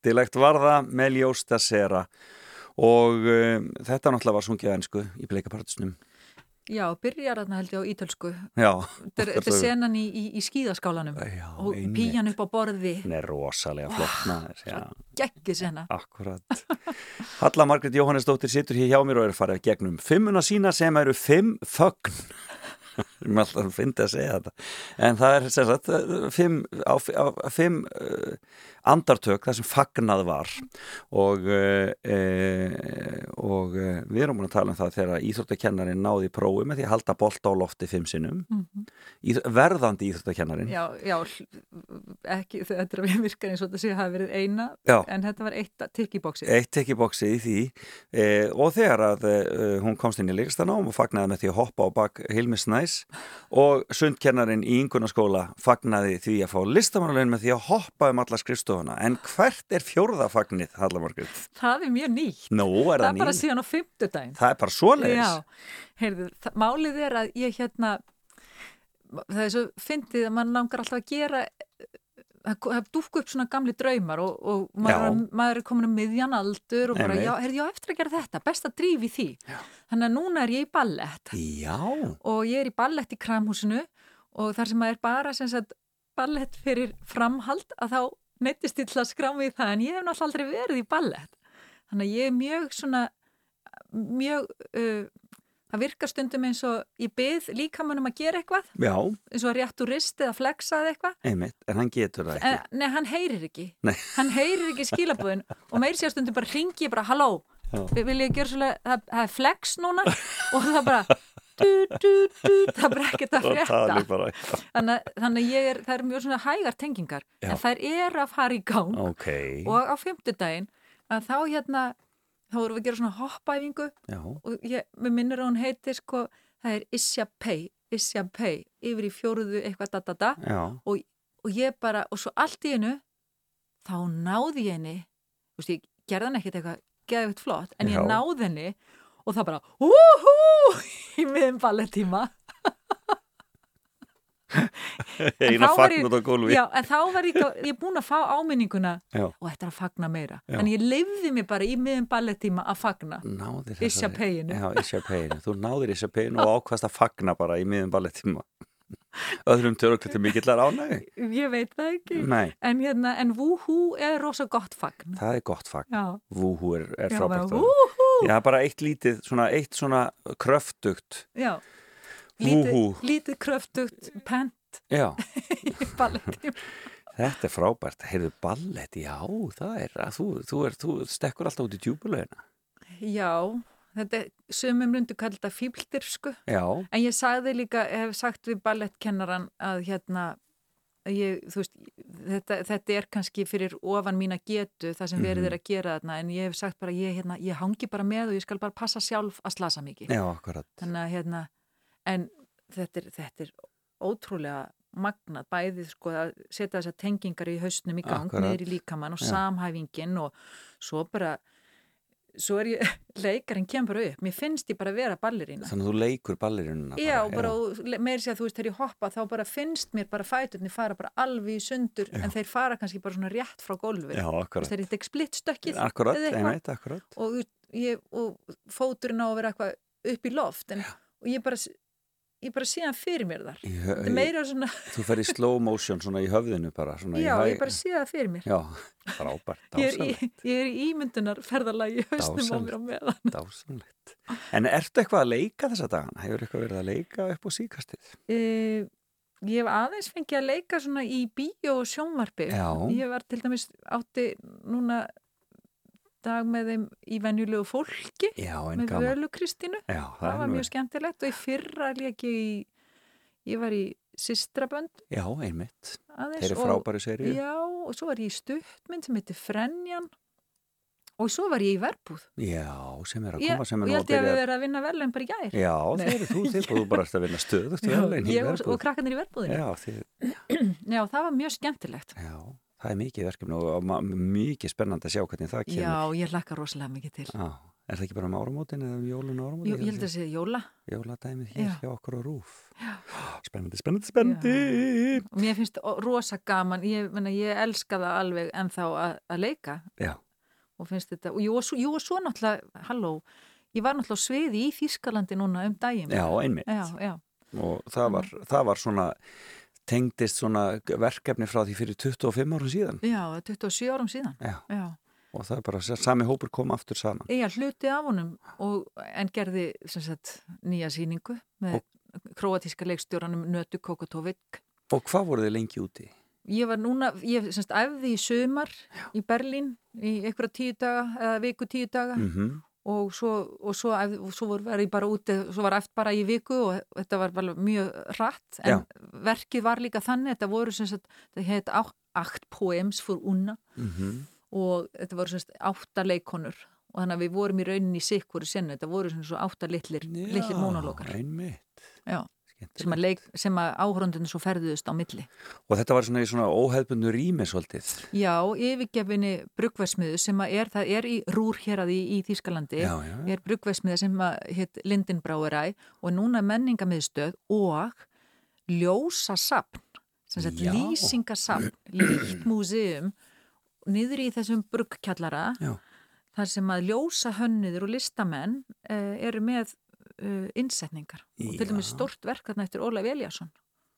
Skemmtilegt var það með ljósta sera og um, þetta náttúrulega var sungið ennsku í bleikapartusnum. Já, byrjar þarna held ég á ítölsku. Já. Þetta er- þetta senan í, í, í skíðaskálanum Já, og píjan upp á borði. Hún er rosalega flott maður, já, Gekki sena. akkurat. Halla Margrét Jóhannesdóttir situr hér hjá mér og er farið gegnum fimmuna sína sem eru fimm fögn. Er alltaf að fyndi að segja þetta. En það er sem sagt fimm, á, á, fimm uh, andartök þar sem fagnað var og, uh, uh, og við erum búin að tala um það þegar íþróttakennarin náði prófi með því að halda bolta á lofti fimm sinnum. Mhm. Íþ, verðandi íþróttakennarin. Já, já, ekki, þetta er að við virkar eins og þetta sé að hafa verið eina, Já. en þetta var eitt tikk í bóksi. eitt tekibóksið í því og þegar að hún komst inn í leikastanám og fagnaði með því að hoppa á bak Hilmi Snæs og sundkennarin í yngunaskóla fagnaði því að fá listamannulegin með því að hoppa um alla skrifstofuna en hvert er fjórða fagnið, Hallamargrið? Það er mjög nýtt. Nú er það það er bara nýtt. síðan á fimmtudaginn. Það er bara svoleiðis. Já, heyrðu, málið er að ég hérna, það er svo fyndið að mann langar alltaf að gera, það dúkku upp svona gamli draumar og, og maður, maður er komin um miðjan aldur og bara, Einmitt. já, heyrðu, já, eftir að gera þetta, best að drífi því. Já. Þannig að núna er ég í ballett Já, og ég er í ballett í kramhúsinu og þar sem maður er bara sem sagt, ballett fyrir framhald að þá neittist ég til að skrá mig í það en ég hef náttúrulega aldrei verið í ballett. Þannig að ég er mjög svona, mjög, uh, það virkar stundum eins og ég byð líkamannum að gera eitthvað, já, eins og að réttu rist eða flexa eða eitthvað. einmitt, en hann getur það ekki. En, nei, hann heyrir ekki. Nei. Hann heyrir ekki skilabúðin og meir sér stundum bara ringi ég bara, halló, vil ég gera svolítið, það, það er flex núna og það bara, du, du, du, það bara ekkert að frétta þannig, þannig ég er, það er mjög svona hægar tengingar Já. en þær er að fara í gang Ok, og á fimmtudaginn að þá hérna þá vorum við að gera svona hoppæfingu já, og ég, mér minnir að hún heiti sko, það er Isja Pei Isja Pei, yfir í fjóruðu eitthvað da da da. Og, og ég bara, og svo allt í hennu þá náði ég henni þú veist, ég gerði hann ekkert eitthvað geðvitt flott, en Já. ég náði henni og það bara, úhú í miðum ballettíma eina fagn út á gólfi Já, en þá var ég, ég búin að fá áminninguna Já. og þetta er að fagna meira. Já. en ég leifði mig bara í miðum ballettíma að fagna. Payinu. Já, Isja Payinu, þú náðir Isja Payinu og ákvast að fagna bara í miðum ballettíma. Öðrum töruklættu mikillar ánægi Ég veit það ekki. Nei, En, hérna, en wúhú er rosa gott fagn. Það er gott fagn. Vúhú er, er frábært bara, wúhú Já, bara eitt lítið, svona eitt svona kröftugt Já, lítið, lítið kröftugt pent Já, í ballettíma þetta er frábært. Heyrðu, ballett, já, það er að þú, þú, er, þú stekkur alltaf út í djúbulegina Já, þetta er sumum rundu kallar þetta fíbldir sko. Já, En ég sagði líka, hef sagt við ballettkennaran að hérna, ég, veist, þetta, þetta er kannski fyrir ofan mína getu það sem verið Mhm. er að gera þarna. En ég hef sagt bara, ég, hérna, ég hangi bara með og ég skal bara passa sjálf að slasa mikið. já, akkurat. Þannig að hérna, en þetta er, þetta er ótrúlega magnað bæðið sko að setja þessar tengingar í hausnum í gang Akkurat. niður í líkamann og Já. samhæfingin og svo bara, svo er ég, leikarinn kemur upp, mér finnst ég bara að vera ballerína. Þannig að þú leikur ballerununa Já, bara, og le- meira sér að þú veist, þegar ég hoppa þá bara finnst mér bara fæturni fara bara alveg í sundur en þeir fara kannski bara svona rétt frá gólfi Já, þeir eða eitthvað. akkurat og, og fóturinn á að vera eitthvað upp í loft en, og ég bara, ég bara sé hann fyrir mér þar er meira svona, Þú fer í slow motion svona í höfðinu bara svona já, hæ- ég bara sé það fyrir mér Já, frábært, ég dásanlegt ég er í ímyndunar ferðalagi í hausnum á mér á meðan Dásanlegt En ertu eitthvað að leika þessa dagana? Hefur eitthvað verið að leika upp á síkastið? e, ég hef aðeins fengið að leika svona í bíó og sjónvarpi Já. ég var til dæmis átti núna dag með þeim í venjulegu fólki Já, með Völu Kristínu. Já, það er var mjög skemmtilegt og í fyrra ég í ég var í Sistrabönd Já, einmitt. Þeir eru frábæri serið já, og svo var ég í stuttmynd sem heitir Frenjan og svo var ég í verbúð. Já, sem er að ég, koma sem og er ég nú held ég að byrja- við verið að vinna verðin bara í gær. Já, þeir eru þú og þú bara ert að vinna Já, ég og, og krakkanir í verbúðinu Já, þið, já, það var mjög skemmtilegt. Já, það er mikið verkefni og mikið spennandi að sjá hvernig það kemur. já, ég hlakka rosalega mikið til. Já, er það ekki bara um áramótin eða um jólun og áramótin? Jú, ég held að segja jóla. Jóladæmið hér Já. hjá okkur á rúf. Spennandi, spennandi, spennandi. Og mér finnst rosa gaman. Ég, menna, ég elska það alveg ennþá að, að leika. Já, og finnst þetta, og jú, og svo, jú, og svo náttúrulega halló, ég var náttúrulega sviði í Þískalandi núna um daginn. Já, einmitt. Já, já, og það var, það var svona tengdist svona verkefni frá því fyrir 25 árum síðan. Já, 27 árum síðan. Já, já, og það er bara sami hópur kom aftur saman. Ég hluti af honum og, en gerði sagt nýja síningu með króatíska leikstjóranum Nötu Kokotovic. Og hvað voru þið lengi úti? ég var núna, ég semst æfði í sumar í Berlín í einhverja tíu daga eða viku tíu daga. Mm og svo, og svo, og svo var ég bara úti svo var eftir bara í viku og þetta var bara mjög rætt en verkið var líka þannig, þetta voru sem sagt, þetta heit Acht Poems for Unna -hmm. og þetta voru sem sagt átta leikonur og þannig að við vorum í rauninni í sikkur í sennu, þetta voru sem svo átta litlir, litlir mónalókar einmitt. Já. Sem að, leik, sem að áhörundinu svo ferðuðust á milli. Og þetta var svona í svona óheðbundu rými svolítið. Já, yfirgefinni bruggvæsmiðu sem að er, það er í rúr hér að í, í Þýskalandi. Já, já, er bruggvæsmiða sem að hitt Lindenbraueræ og núna menningamiðstöð og ljósa sapn sem sagt lýsingasapn líkt músium niður í þessum bruggkjallara Já. þar sem að ljósa hönniður og listamenn uh, eru með uh, innsetningar. Og til dæmis Já. stort verk þarna eftir Ólaf Eliasson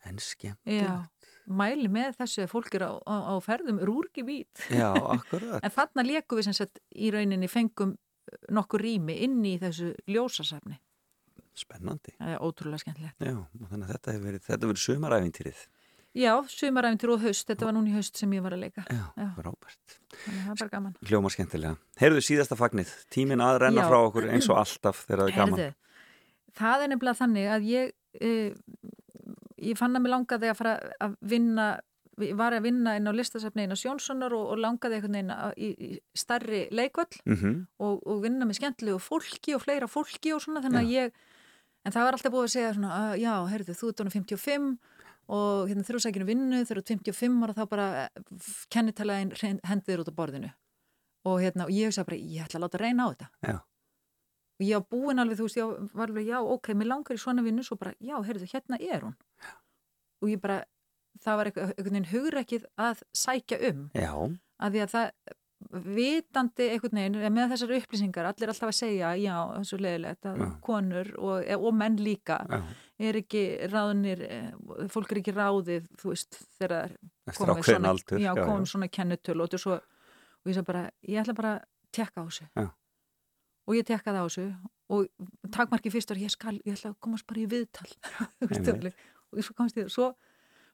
En skemmt Já, mæli með þessu að fólk er á, á, á ferðum rúrgi vít. Já, akkurat. En þarna leku við sem sagt í rauninni fengum eh, nokkur rými inn í þessu ljósasafni. Spennandi. Það er ótrúlega skemmtilegt. Já, þannig að þetta hefur verið, þetta hefur verið sumaræfintýrið Já, sumaræfintir og haust, þetta var núna í haust sem ég var að leika. Já, Já. að það er bara gaman. Hljóma skemmtilega. Heyrðu síðasta fagnið, tíminn að renna Já. frá okkur eins og alltaf þegar það er gaman. Herðu, það er nefnilega þannig að ég uh, ég fann að mér langaði að fara að vinna var að vinna inn á listasafni eina Sjónssonar og, og langaði einhvern veginn í, í starri leikvöll mm -hmm. og, og vinna með skemmtilegu fólki og fleira fólki og svona þannig að ég en það var alltaf búið að segja svona að, já, heyrðu, þú ert ánum 55 og hérna þrjúsækinu vinnu þegar þú ert 55 ára þá bara eh, kennitælaðin hendiður út á borðinu og hérna, og ég sagt bara, ég ætla að láta reyna á þetta já. Og ég á búin alveg, þú veist, ég var alveg, já, ok, mér langar í svona vinnu, svo bara, já, heyrðu, hérna er hún. Já. og ég bara það var einhvern veginn hugreikið að sækja um. Já. að því að það vitandi einhvern veginn með þessar upplýsingar, allir alltaf að segja já, það svo leiðilegt að já. konur og, og menn líka er ekki ráðnir, eh, fólk er ekki ráðið þú veist, þegar komum svona, aldur, já, komum svona kennutöl og, svo, og ég sagði bara, ég ætla bara að tekka á þessu og ég tekkaði á þessu og takmarki fyrst og ég skal, ég ætla að komast bara í viðtal. Og svo komst ég, svo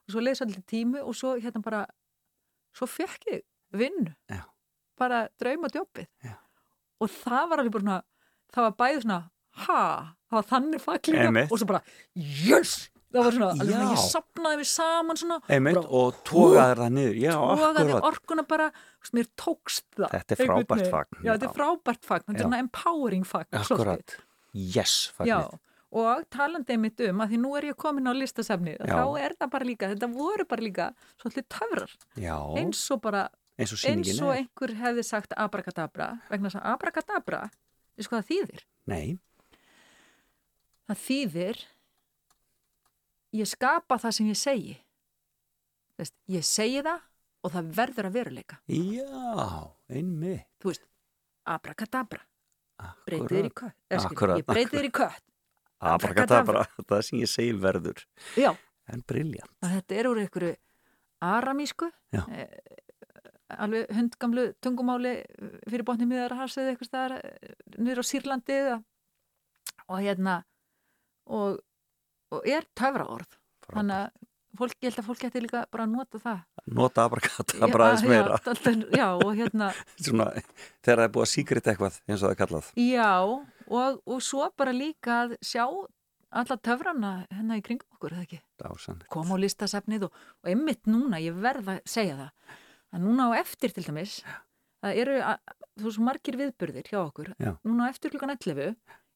og svo leiði svolítið tímu og svo hérna bara svo fekk ég vinnu. Já. bara drauma djópið. Og það var alveg bara það var bæðið svona ha, það var þannig faklinga og svo bara yes það var svona, alveg svona, ég sapnaði við saman svona Einmitt, bara, og tókaði það niður. Já, tókaði orkuna bara mér tókst það þetta er frábært fagn já, þetta er frábært fagn, þetta er svona empowering fagn akkurat, yes fagnir og talandi mitt um að því nú er ég komin á listasefni og þá er það bara líka, þetta voru bara líka svolítið töfrar. Já. eins og bara, eins og, eins og einhver hefði sagt abrakadabra vegna þess að abrakadabra er sko það þýðir? Nei. Það þýðir ég skapa það sem ég segi. Þess, ég segi það og það verður að veruleika. Já, einmi Þú veist, abrakadabra breytið þér í kött. Ég breytið þér í kött. Abrakadabra, það sem ég segi verður. Já. en briljant Þetta er úr einhverju aramísku eh, alveg hundgamlu tungumáli fyrir botni miðar að hafsið eitthvað eh, niður á Sýrlandi og hérna og, og er töfra orð þannig að fólk, ég held að fólk getur líka bara að nota það. Nota abrakadabra aðeins meira. já, já, og hérna Svona, þegar það er búið að síkrit eitthvað eins og það er kallað. Já og, og svo bara líka að sjá alla töfrana hennar í kringum okkur, eða ekki? Dásan. Kom á listasafnið og, og einmitt núna, ég verða að segja það, að núna á eftir til dæmis, það eru þú veist margir viðbörðir hjá okkur, Já. núna á eftir klukkan 11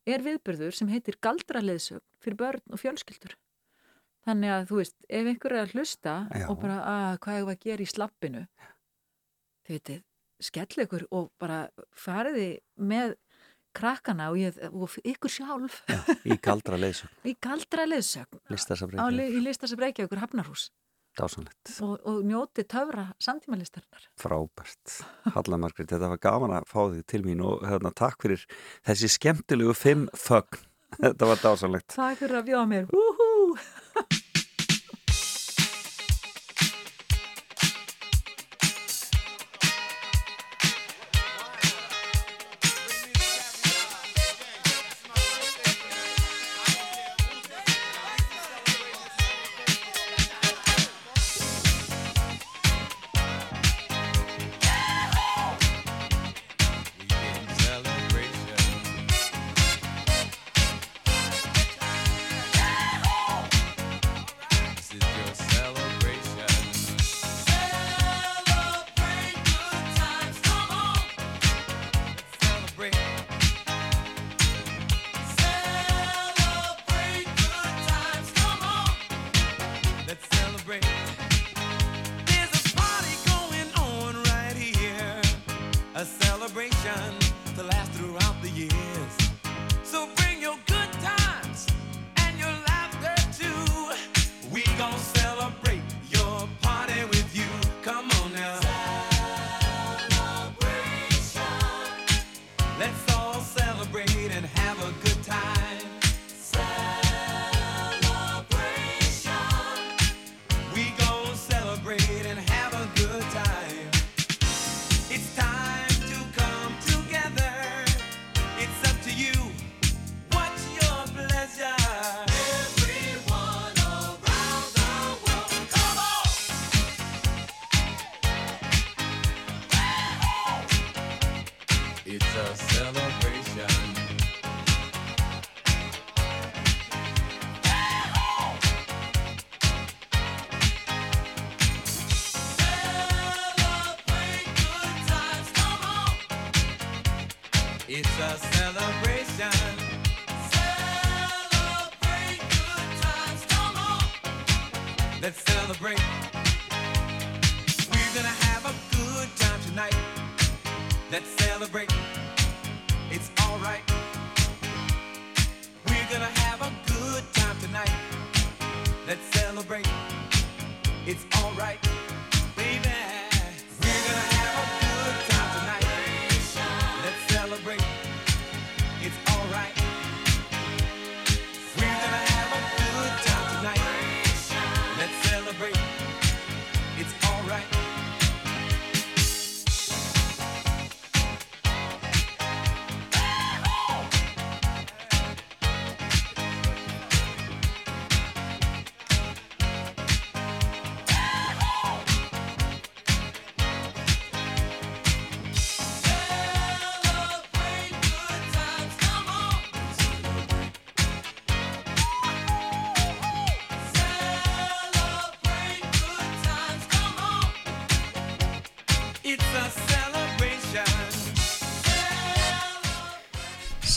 er viðbörður sem heitir galdraleðsögn fyrir börn og fjölskyldur. Þannig að þú veist, ef einhver er að hlusta Já. og bara að hvað er að gera í slappinu, þið veitir, skell ykkur og bara fariði með krakkana og, ég, og ykkur sjálf. Já, í galdra leðsögn í galdra leðsögn í listasab Reykjavíkur Hafnarhús Dásanlegt og, og njóti töfra samtímalistarinnar. Frábært, Halla Margrit þetta var gaman að fá þig til mín og hérna, takk fyrir þessi skemmtilegu fimm þögn, þetta var dásanlegt Takk fyrir að bjóða mér. Úhú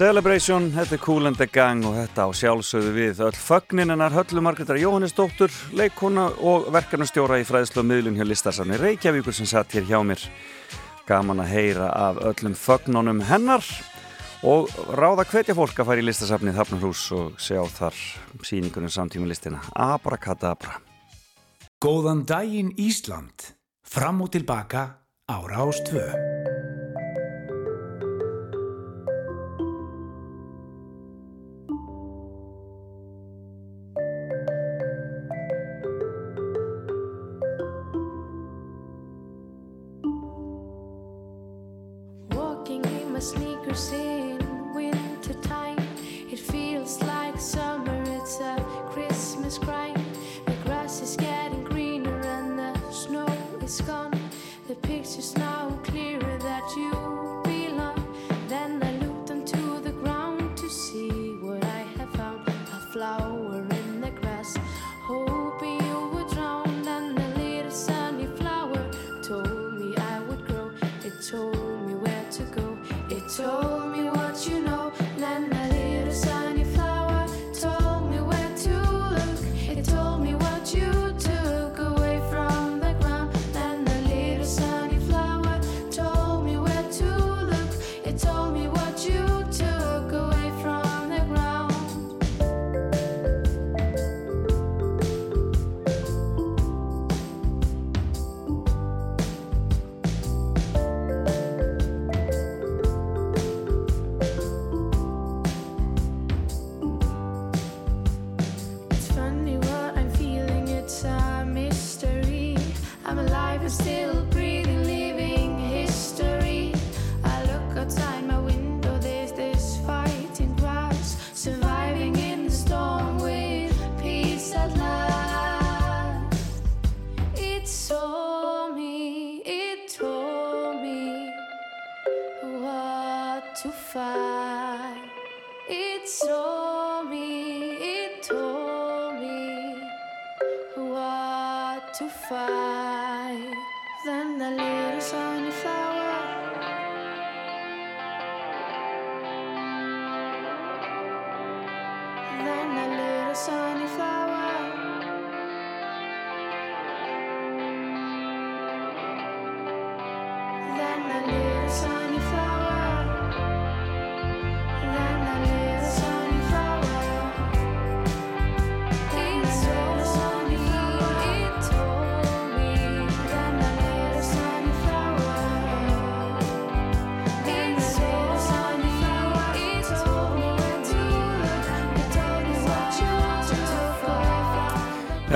Celebration, þetta er Cool and the Gang og þetta á sjálfsögðu við öll fögnin hennar Höllu Margreðar Jóhannesdóttur, leikona og verkefnastjóra í fræðslu og miðlun hjá Listasafni Reykjavíkur sem satt hér hjá mér. Gaman að heyra af öllum fögnunum hennar og ráða hvetja fólk að fara í Listasafni Þapnarhús og sjá þar síningunum samtíma listina. Abrakadabra. Góðan daginn Ísland, fram og tilbaka ára ástvö.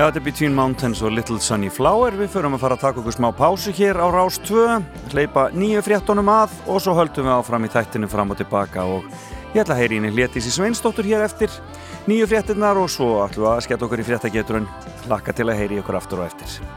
Já, þetta er Between Mountains og Little Sunny Flower. Við förum að fara að taka okkur smá pásu hér á Rás 2, hleypa nýju fréttonum að og svo höldum við áfram í þættinu fram og tilbaka og ég ætla að heyri inn í Léttísi Sveinsdóttur hér eftir nýju fréttinnar og svo ætlum við að skella okkur í fréttageturinn, lakka til að heyri okkur aftur og eftir.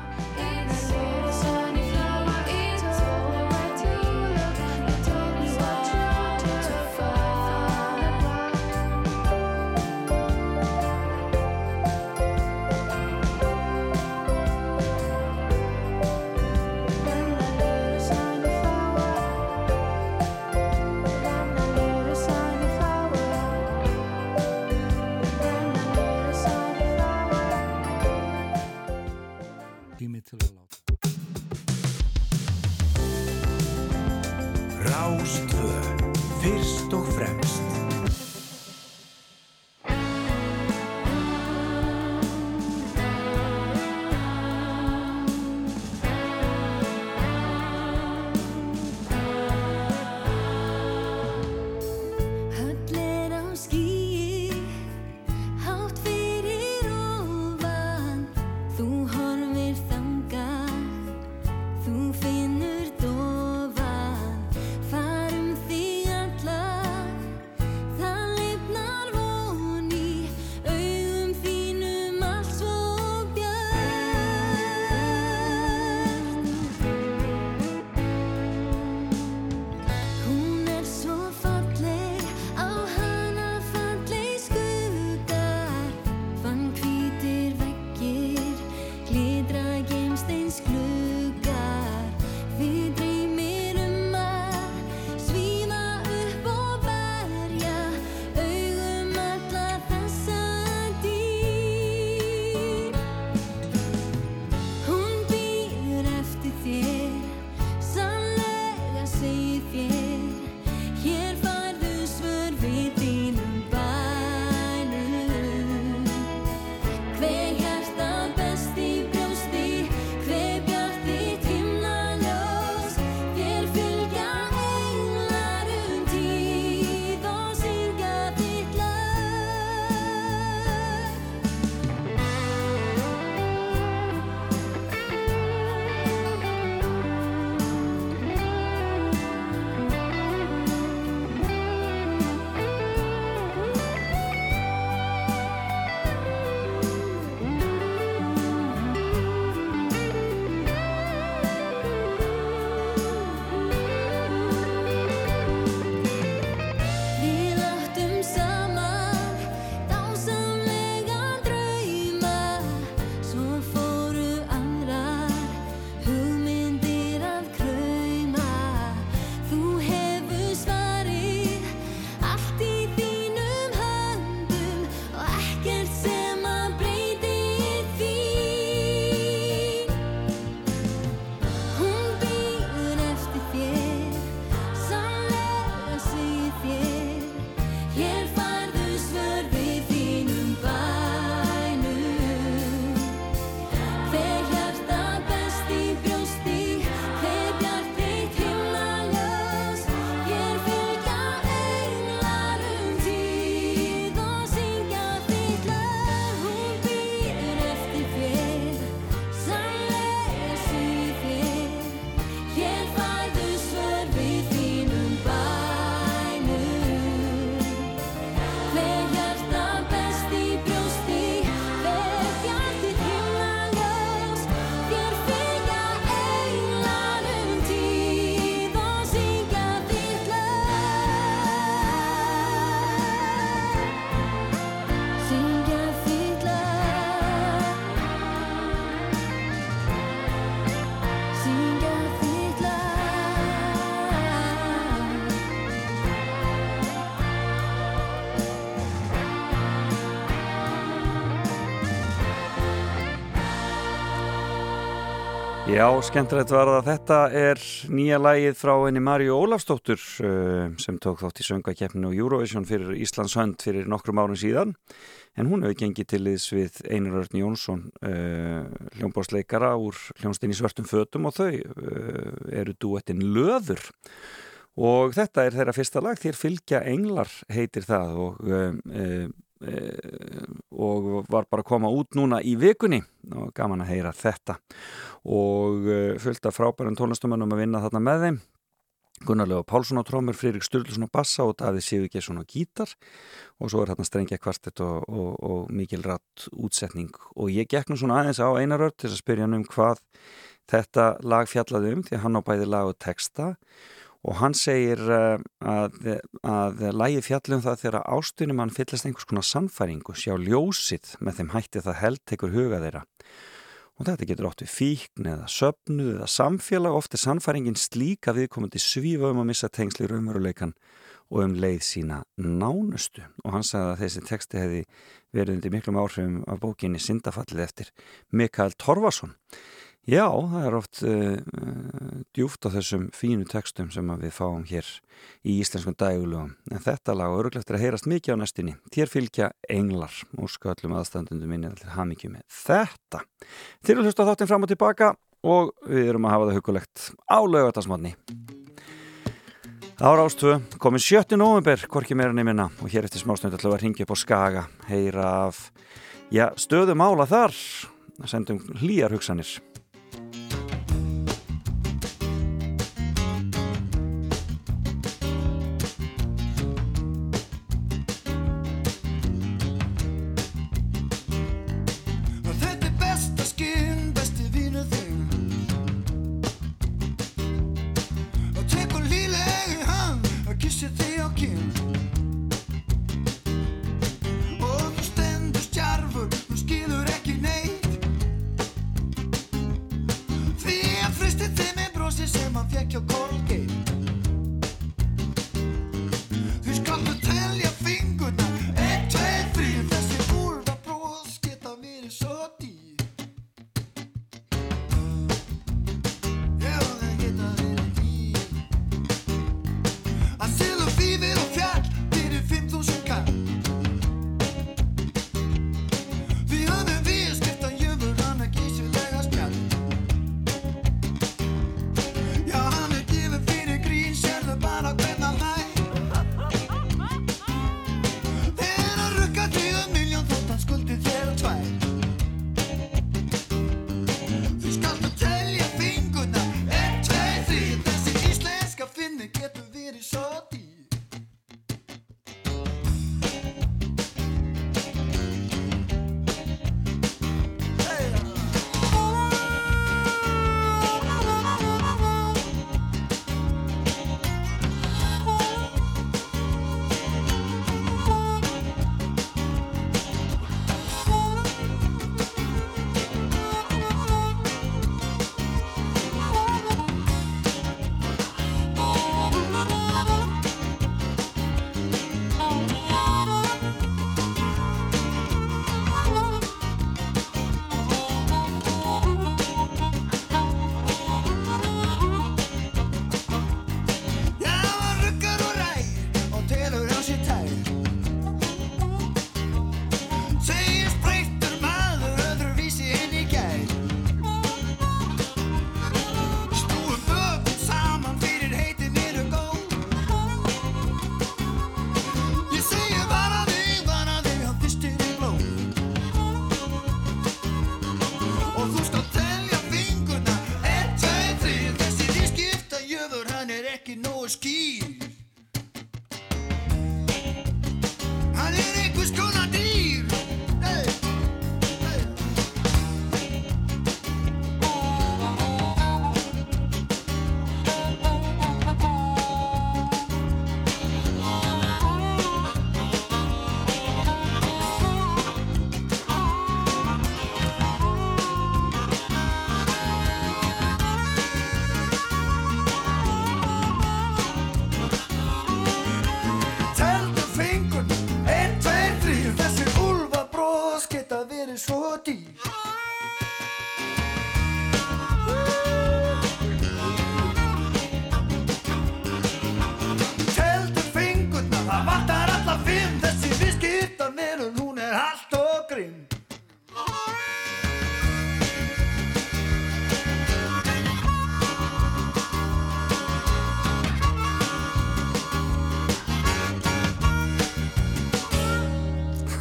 Já, skemmtilegt var það. Þetta er nýja lægið frá henni Marju Ólafsdóttur uh, sem tók þátt í söngakeppinu Eurovision fyrir Íslands hönd fyrir nokkrum árum síðan. En hún hefur gengið til þess við Einar Örn Jónsson, uh, hljómbásleikara úr hljónstinn í svörtum fötum og þau uh, eru duettinn Löður. Og þetta er þeirra fyrsta lag, þér fylgja englar heitir það og og var bara að koma út núna í vikunni og gaman að heyra þetta og uh, fullt af frábærum tónlistumannum að vinna þarna með þeim. Gunnarlega Pálsson á trómur, Fririk Sturluson á bassa og Davíð Sigurgesson á gítar. Og svo er hérna strengja kvartett og, og, og mikil rætt útsetning. Og ég gekk nú svona aðeins á einarörd til að spyrja hann um hvað þetta lag fjallaði um því að hann á bæði lag og texta. Og hann segir uh, að, að lægi fjallum það þegar ástunum hann fyllast einhvers konar samfæringu sjá ljósið með þeim hætti það held tekur huga þeirra og þetta getur ótt við fíkn eða söpnuð eða samfélag, oft er sannfæringin slíka viðkomandi svífa um að missa tengsli raunveruleikan og um leið sína nánustu. Og hann sagði að þessi teksti hefði verið undir miklum áhrifum af bókinni Sindafallið eftir Mikael Torfason Já, það er oft uh, djúft á þessum fínu textum sem við fáum hér í íslenskum dægulugum. En þetta lag og öruglega eftir að heyrast mikið á næstinni. Þér fylgja englar og skallum aðstandundum minni allir hamingju með þetta. Þér er hlusta þáttinn fram og tilbaka og við erum að hafa það hugulegt á lögatarsmanni. Ára ástöðu, komin 7. november, hvorki meira nefnina og hér eftir smásnönd ætlum við að ringja upp á Skaga, heyra af já, stöðum ála þar, sendum hlýjar hugsanir.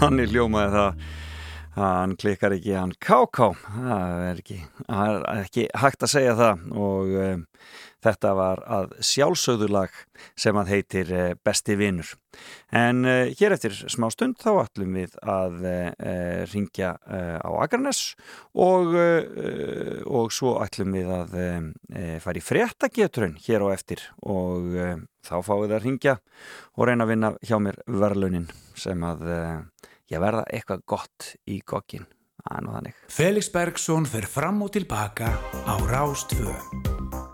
Þannig ljómaði það hann klikkar ekki hann káká það er ekki, það er ekki hægt að segja það og um, þetta var að sjálfsögðulag sem að heitir uh, Besti vinnur en uh, hér eftir smá stund þá ætlum við að uh, ringja á Akarnes og, og svo ætlum við að fara í fréttageturinn hér á eftir og þá fáum við að ringja og reyna að vinna hjá mér verðlunin sem að ég verða eitthvað gott í þannig. Felix Bergsson fer fram og tilbaka á Rástföð.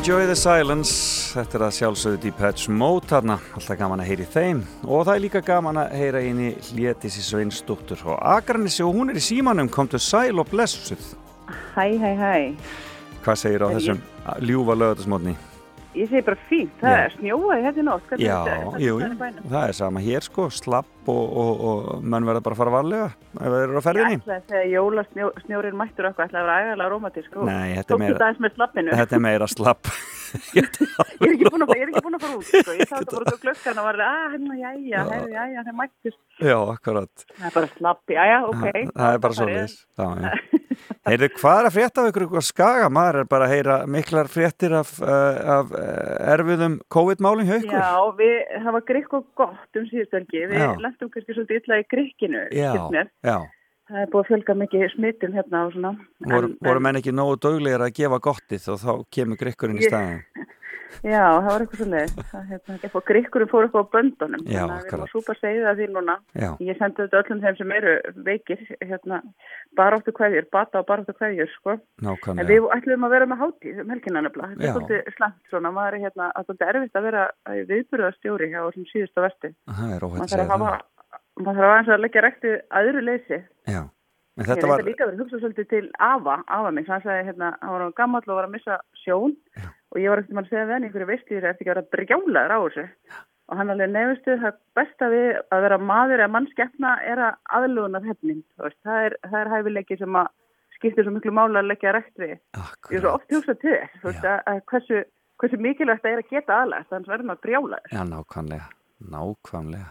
Enjoy the silence, þetta er að sjálfsögðu Deepatch Mode þarna, alltaf gaman að heyri þeim og það er líka gaman að heyra inn í Létissi Sveinsdóttur og Akranissi og hún er í símanum, kom til sæl og blessuð. Hæ, hæ, hæ. Hvað segir á þessum ljúfa lögatasmotni? Ég segi bara fínt, það Já. er snjóaði hérna í nótt. Hvernig Já, er jú, er það er sama hér sko, slapp og, og, og menn verða bara að fara varlega ef það eru á ferðinni. ætlaði að segja jólasnjórin mættur eitthvað, ætlaði að vera ægalega rómatísk. Nei, þetta er meira-. Þetta er meira slapp. Ég er ekki búin að, að fara út, sko. Ég sá þetta bara út á klökkan og var, að, hérna, jæja, Já. hérna, jæja, það mættist. Já, akkurat. Það er bara slapp, jæja, ok. Það, er bara svo leiðis. Heyrðu, hvað er að frétta af ykkur ykkur skaga? Maður er bara að heyra miklar fréttir af, uh, af uh, erfiðum ykkur. Já, við, það var grikk og gott um síðustölgi. Við Já. lendum kannski svolítið illa í grikkinu, Já, já. Það er búið að fjölga mikið smittum hérna og svona. Voru, En- voru menn ekki nógu döglegir að gefa gottið og þá kemur grikkurinn í staðin. Já, það var eitthvað svo leið. Hérna, grikkurinn fór eitthvað á böndunum. Já, Þannig að við erum súpa segið að því núna. Já, Ég sendi þetta öllum þeim sem eru veikir, hérna, baráttu kveðjur, bata og baráttu kveðjur, sko. En nákvæmlega. við ætlum að vera með hátíð um helginna nefnilega. Þetta er svolítið slæmt svona, maður er hérna, að að. Það að Maður þarf að það. maður aðeins að leggja rekti aðru leysi. Já, en Ég þetta var var, líka verið að hugsa svolítið til Ava, Ava mig, hann sagði hérna, hann var gammal og var að missa sjón Já. og ég var ekkert að segja við henni einhverju veist ég er ekki að vera brjálaður á þessu og hann alveg nefnistu það besta við að vera maður eða mannskeppna er að aðlugunar hefning, það er, það er hæfileiki sem að skiptir svo miklu mála að leggja rekt við. Ég er svo akkurat, oft hugsað til þess, að, að hversu, hversu mikilvægt það er að geta aðlægt, þannig verður maður brjálaður. já, nákvæmlega, nákvæmlega.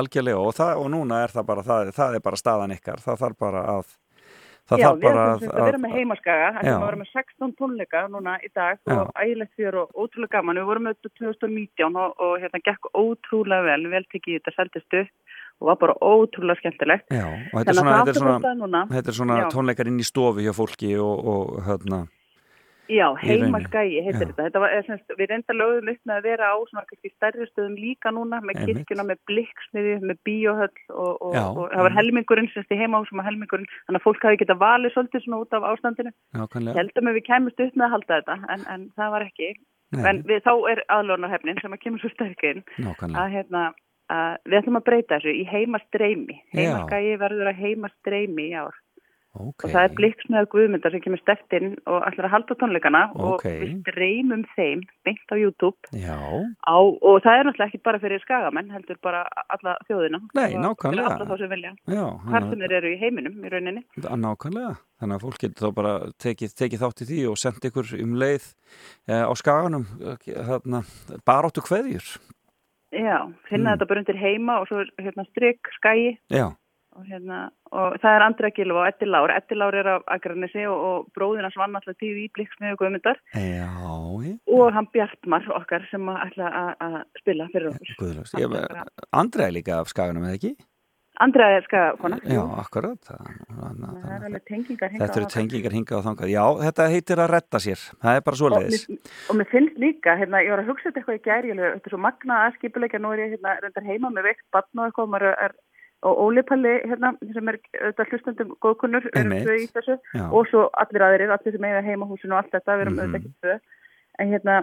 Algjörlega og, það, og núna er það bara, það, það er bara staðan ykkar, það þarf bara að, það Já, þarf við bara ætlum sem sagt að vera með heimaskaga, Já. ætlum að vera með 16 tónleika núna í dag Já. og ægilegt fyrir og ótrúlega gaman. Við vorum með þetta 2019 og, og hérna gekk ótrúlega vel, vel tekið þetta seldist upp og var bara ótrúlega skemmtilegt. Já, og þetta er Þannig svona, að þetta er svona, þetta er svona Já. tónleikar inn í stofu hjá fólki og, og hérna, Já, heimaskagi heitir Já. þetta. þetta var, eða, semst, við reynda lögum upp með að vera á svona stærri stöðum líka núna með Einmitt. kirkjuna, með blikksmiði, með bíóhöll og, og, Já. og það var helmingurinn semst í heimahúsum og helmingurinn, þannig að fólk hafi getað valið svolítið svona út af ástandinu. nákvæmlega, heldum að við kæmust upp með að halda þetta en, en það var ekki Nei. en við, þá er aðlunarhefnin sem að kemur svo sterkinn að, hérna, að við ætlum að breyta þessu í heimastreimi Já. heimaskagi verður að heimastreimi í ár ok, og það er blikksmiða guðmyndar sem kemur stertinn og ætlar að halda tónleikana Ok. og við streymum þeim beint á YouTube. Já, á, og það er náttúrulega ekki bara fyrir skagamenn heldur bara alla þjóðina. Nei, nákvæmlega. alla þá sem vilja. Já, hvar sem þeir eru í heiminum í rauninni. Nákvæmlega, þannig að fólk getur þá bara tekið, tekið þátt í því og sendt ykkur um leið eh, á skaganum hérna, baróttu kveðjur. Já, finna Mm. þetta bara undir heima og svo hérna stryk, skagi. Já, og, hérna, og það er Andra Gilva og Eddi Lár. Eddi Lár er af Akranessi og, og bróðina svann alltaf tíð í blikksmiðu guðmyndar já, já. Og hann Bjartmar okkar sem ætla að- spila fyrir okkur. Hann ég, er líka af skaganum eða ekki? Andra er skagakona Já, akkurat það, það er það, alveg tengingar Þetta eru og tengingar hingað og þangað. Já, þetta heitir að retta sér, það er bara og svoleiðis mér, og mér finnst líka, hérna, ég var að hugsa þetta eitthvað í gæri, þetta er svo magna að skipuleika, nú er ég hérna, heima með veikt batn og eitthvað, maður er, og Ólipalli, hérna, sem er auðvitað hlustandum góðkunnur, í þessu, og svo allir aðrir, allir sem eiga heimahúsinu og allt þetta, við erum Mhm. auðvitað ekki tvö, en hérna,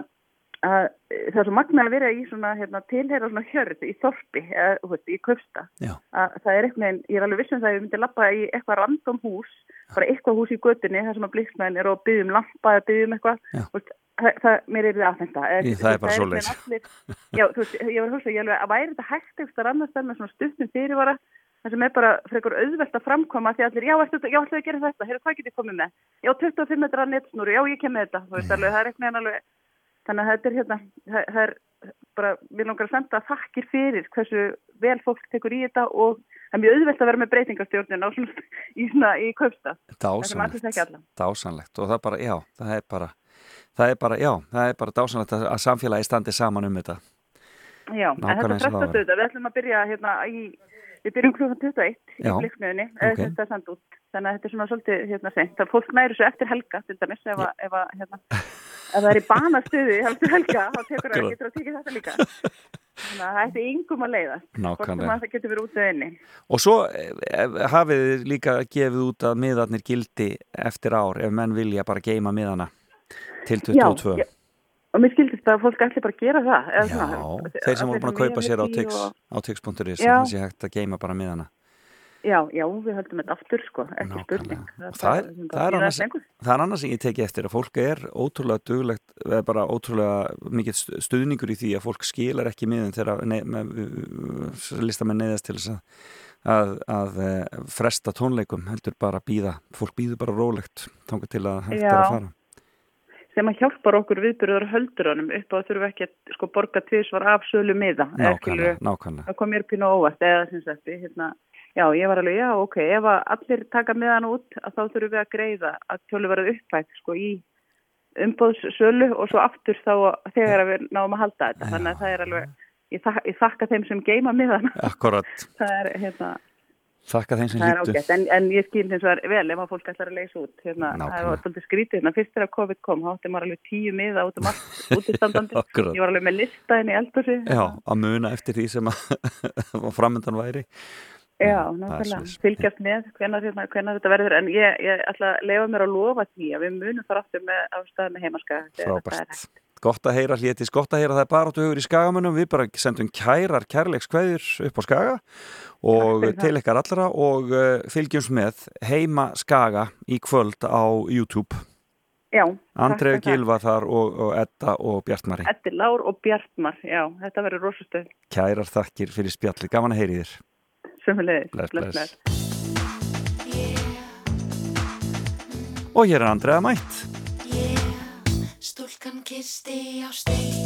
að, það er svo magna að vera í svona, hérna, tilheyra svona hjörð í þorpi, eða, veist, í köfsta, að það er eitthvað, ég er alveg vissum það að ég myndi lappa í eitthvað random hús, bara eitthvað hús í götunni, þar sem að bliksmenn er og byggjum lampa eða byggjum eitthvað, það, það, mér er þið aðfenda. Það er bara svoleiðis. Já, þú veist, ég var að hugsa, ég alveg, að væri þetta hægt eitthvað annars þar með svona stuttum fyrirvara, það sem er bara frekar auðvelt að framkoma því allir, já, ætlu að gera þetta, heyrðu, hvað get ég komið með? Já, 25 metra netsnúru, já, ég kem með þetta, þú veist, alveg, það er eitthvað alveg, þannig að þetta er hérna, það, það er bara, við langar að senda þakkir fyrir hversu vel fólk tekur í þetta og það er mjög auðvelt að vera með breytingastjórnin á svona, í svona, í það allir dásanlegt. Dásanlegt og það er bara, já, það er bara Það er bara, já, það er bara dásanlegt að, að samfélagi standi saman um þetta. Já, en Nákvæmlega þetta eins og það frestast var. auðvitað, við ætlum að byrja hérna í, við byrjum klukkan 21 í blikksmiðunni, ok. eða þetta er send út, þannig að þetta er svona svolítið hérna seint, það fólk næri svo eftir helga til dæmis, ef, að, ef, að, hérna, ef það er í banastuði eftir helga, þá tekur það, getur það tekið þetta líka. Þannig að það ætti yngum að leiða, hvort sem að það getur verið út eða inni. Og svo eh, hafið þið líka gefið út að miðarnir gildi eftir ár ef menn vilja bara geima miðana til 22 Já, og mér skildist að fólk ætli bara að gera það. Já, svona, þeir sem voru búin að kaupa sér á og- tix.is Já. það sé hægt að geima bara miðana Já, já, við höldum þetta aftur sko, ekki spurning. Og það er- það er annars- það er annars sem ég teki eftir að fólk er ótrúlega duglegt, eða bara ótrúlega mikið stu- stuðningur í því að fólk skilar ekki miðun þegar listamenn neyðast til þess að, að, að eh, fresta tónleikum heldur bara að býða, fólk býður bara rólegt þangað til að hægt er að fara sem að hjálpar okkur viðbyrður höldurunum upp á að þurfa ekki að sko, borga tvisvar af sölu miða. nákvæmlega, nákvæmlega Það kom mér pínu óvart eða sem sagt, hérna, já, ég var alveg, já, ok, ef allir taka miðan út, að þá þurfum við að greiða að tjólu verið uppætt, sko, í umbóðssölu og svo aftur þá þegar við náum að halda þetta. Þannig að það er alveg, ég, þak, ég þakka þeim sem geima miðan. Akkurat, það er, hérna, þakka þeim sem er ágætt, en, en ég skil hins vegar vel ef að fólk ætlar að leysa út. Hérna, það var svolítið skrítið, hérna, fyrst þegar COVID kom, þá átti maður alveg tíu miða út um allt, útistandandi. Ég var alveg með lista inn í eldhúsi. Já, að muna eftir því sem að framöndan væri Já, svoleiðis. fylgjast með hvenar, hérna, hvenar þetta verður, en ég, ég ætla að lefa mér að lofa því að við munum fara aftur með ástæðan með heimaska. Frábært. Gott að heyra hlétis, gott að heyra það er bara áttu hugur í skagamönnum, við bara sendum kærar kærleikskveðjur upp á skaga og til ykkar allra og uh, fylgjumst með heima skaga í kvöld á YouTube. Já. Það. Gilva þar og, og Edda og Bjartmari. Eddi Lár og Bjartmar, já, þetta verður rosastöð, Kærar þakkir fyrir spjalli, gaman að heyri þér. sömulegis. Bless, bless. Og hér er Andrea mætt. Stúlkan kisti á stein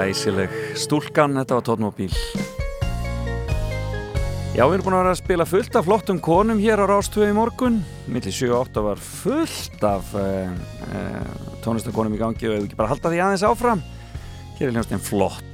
Glæsileg stúlkan, þetta var tónmóbíl. Já, við erum búin að vera að spila fullt af flottum konum hér á Rástöðu í morgun. Millir 7-8 var fullt af eh, eh, uh, uh, tónlistakonum í gangi og hefur ekki bara haldað því aðeins áfram? Hér er hljómsnefn flott.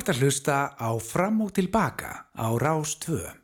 ert að hlusta á Fram og tilbaka á Rás 2.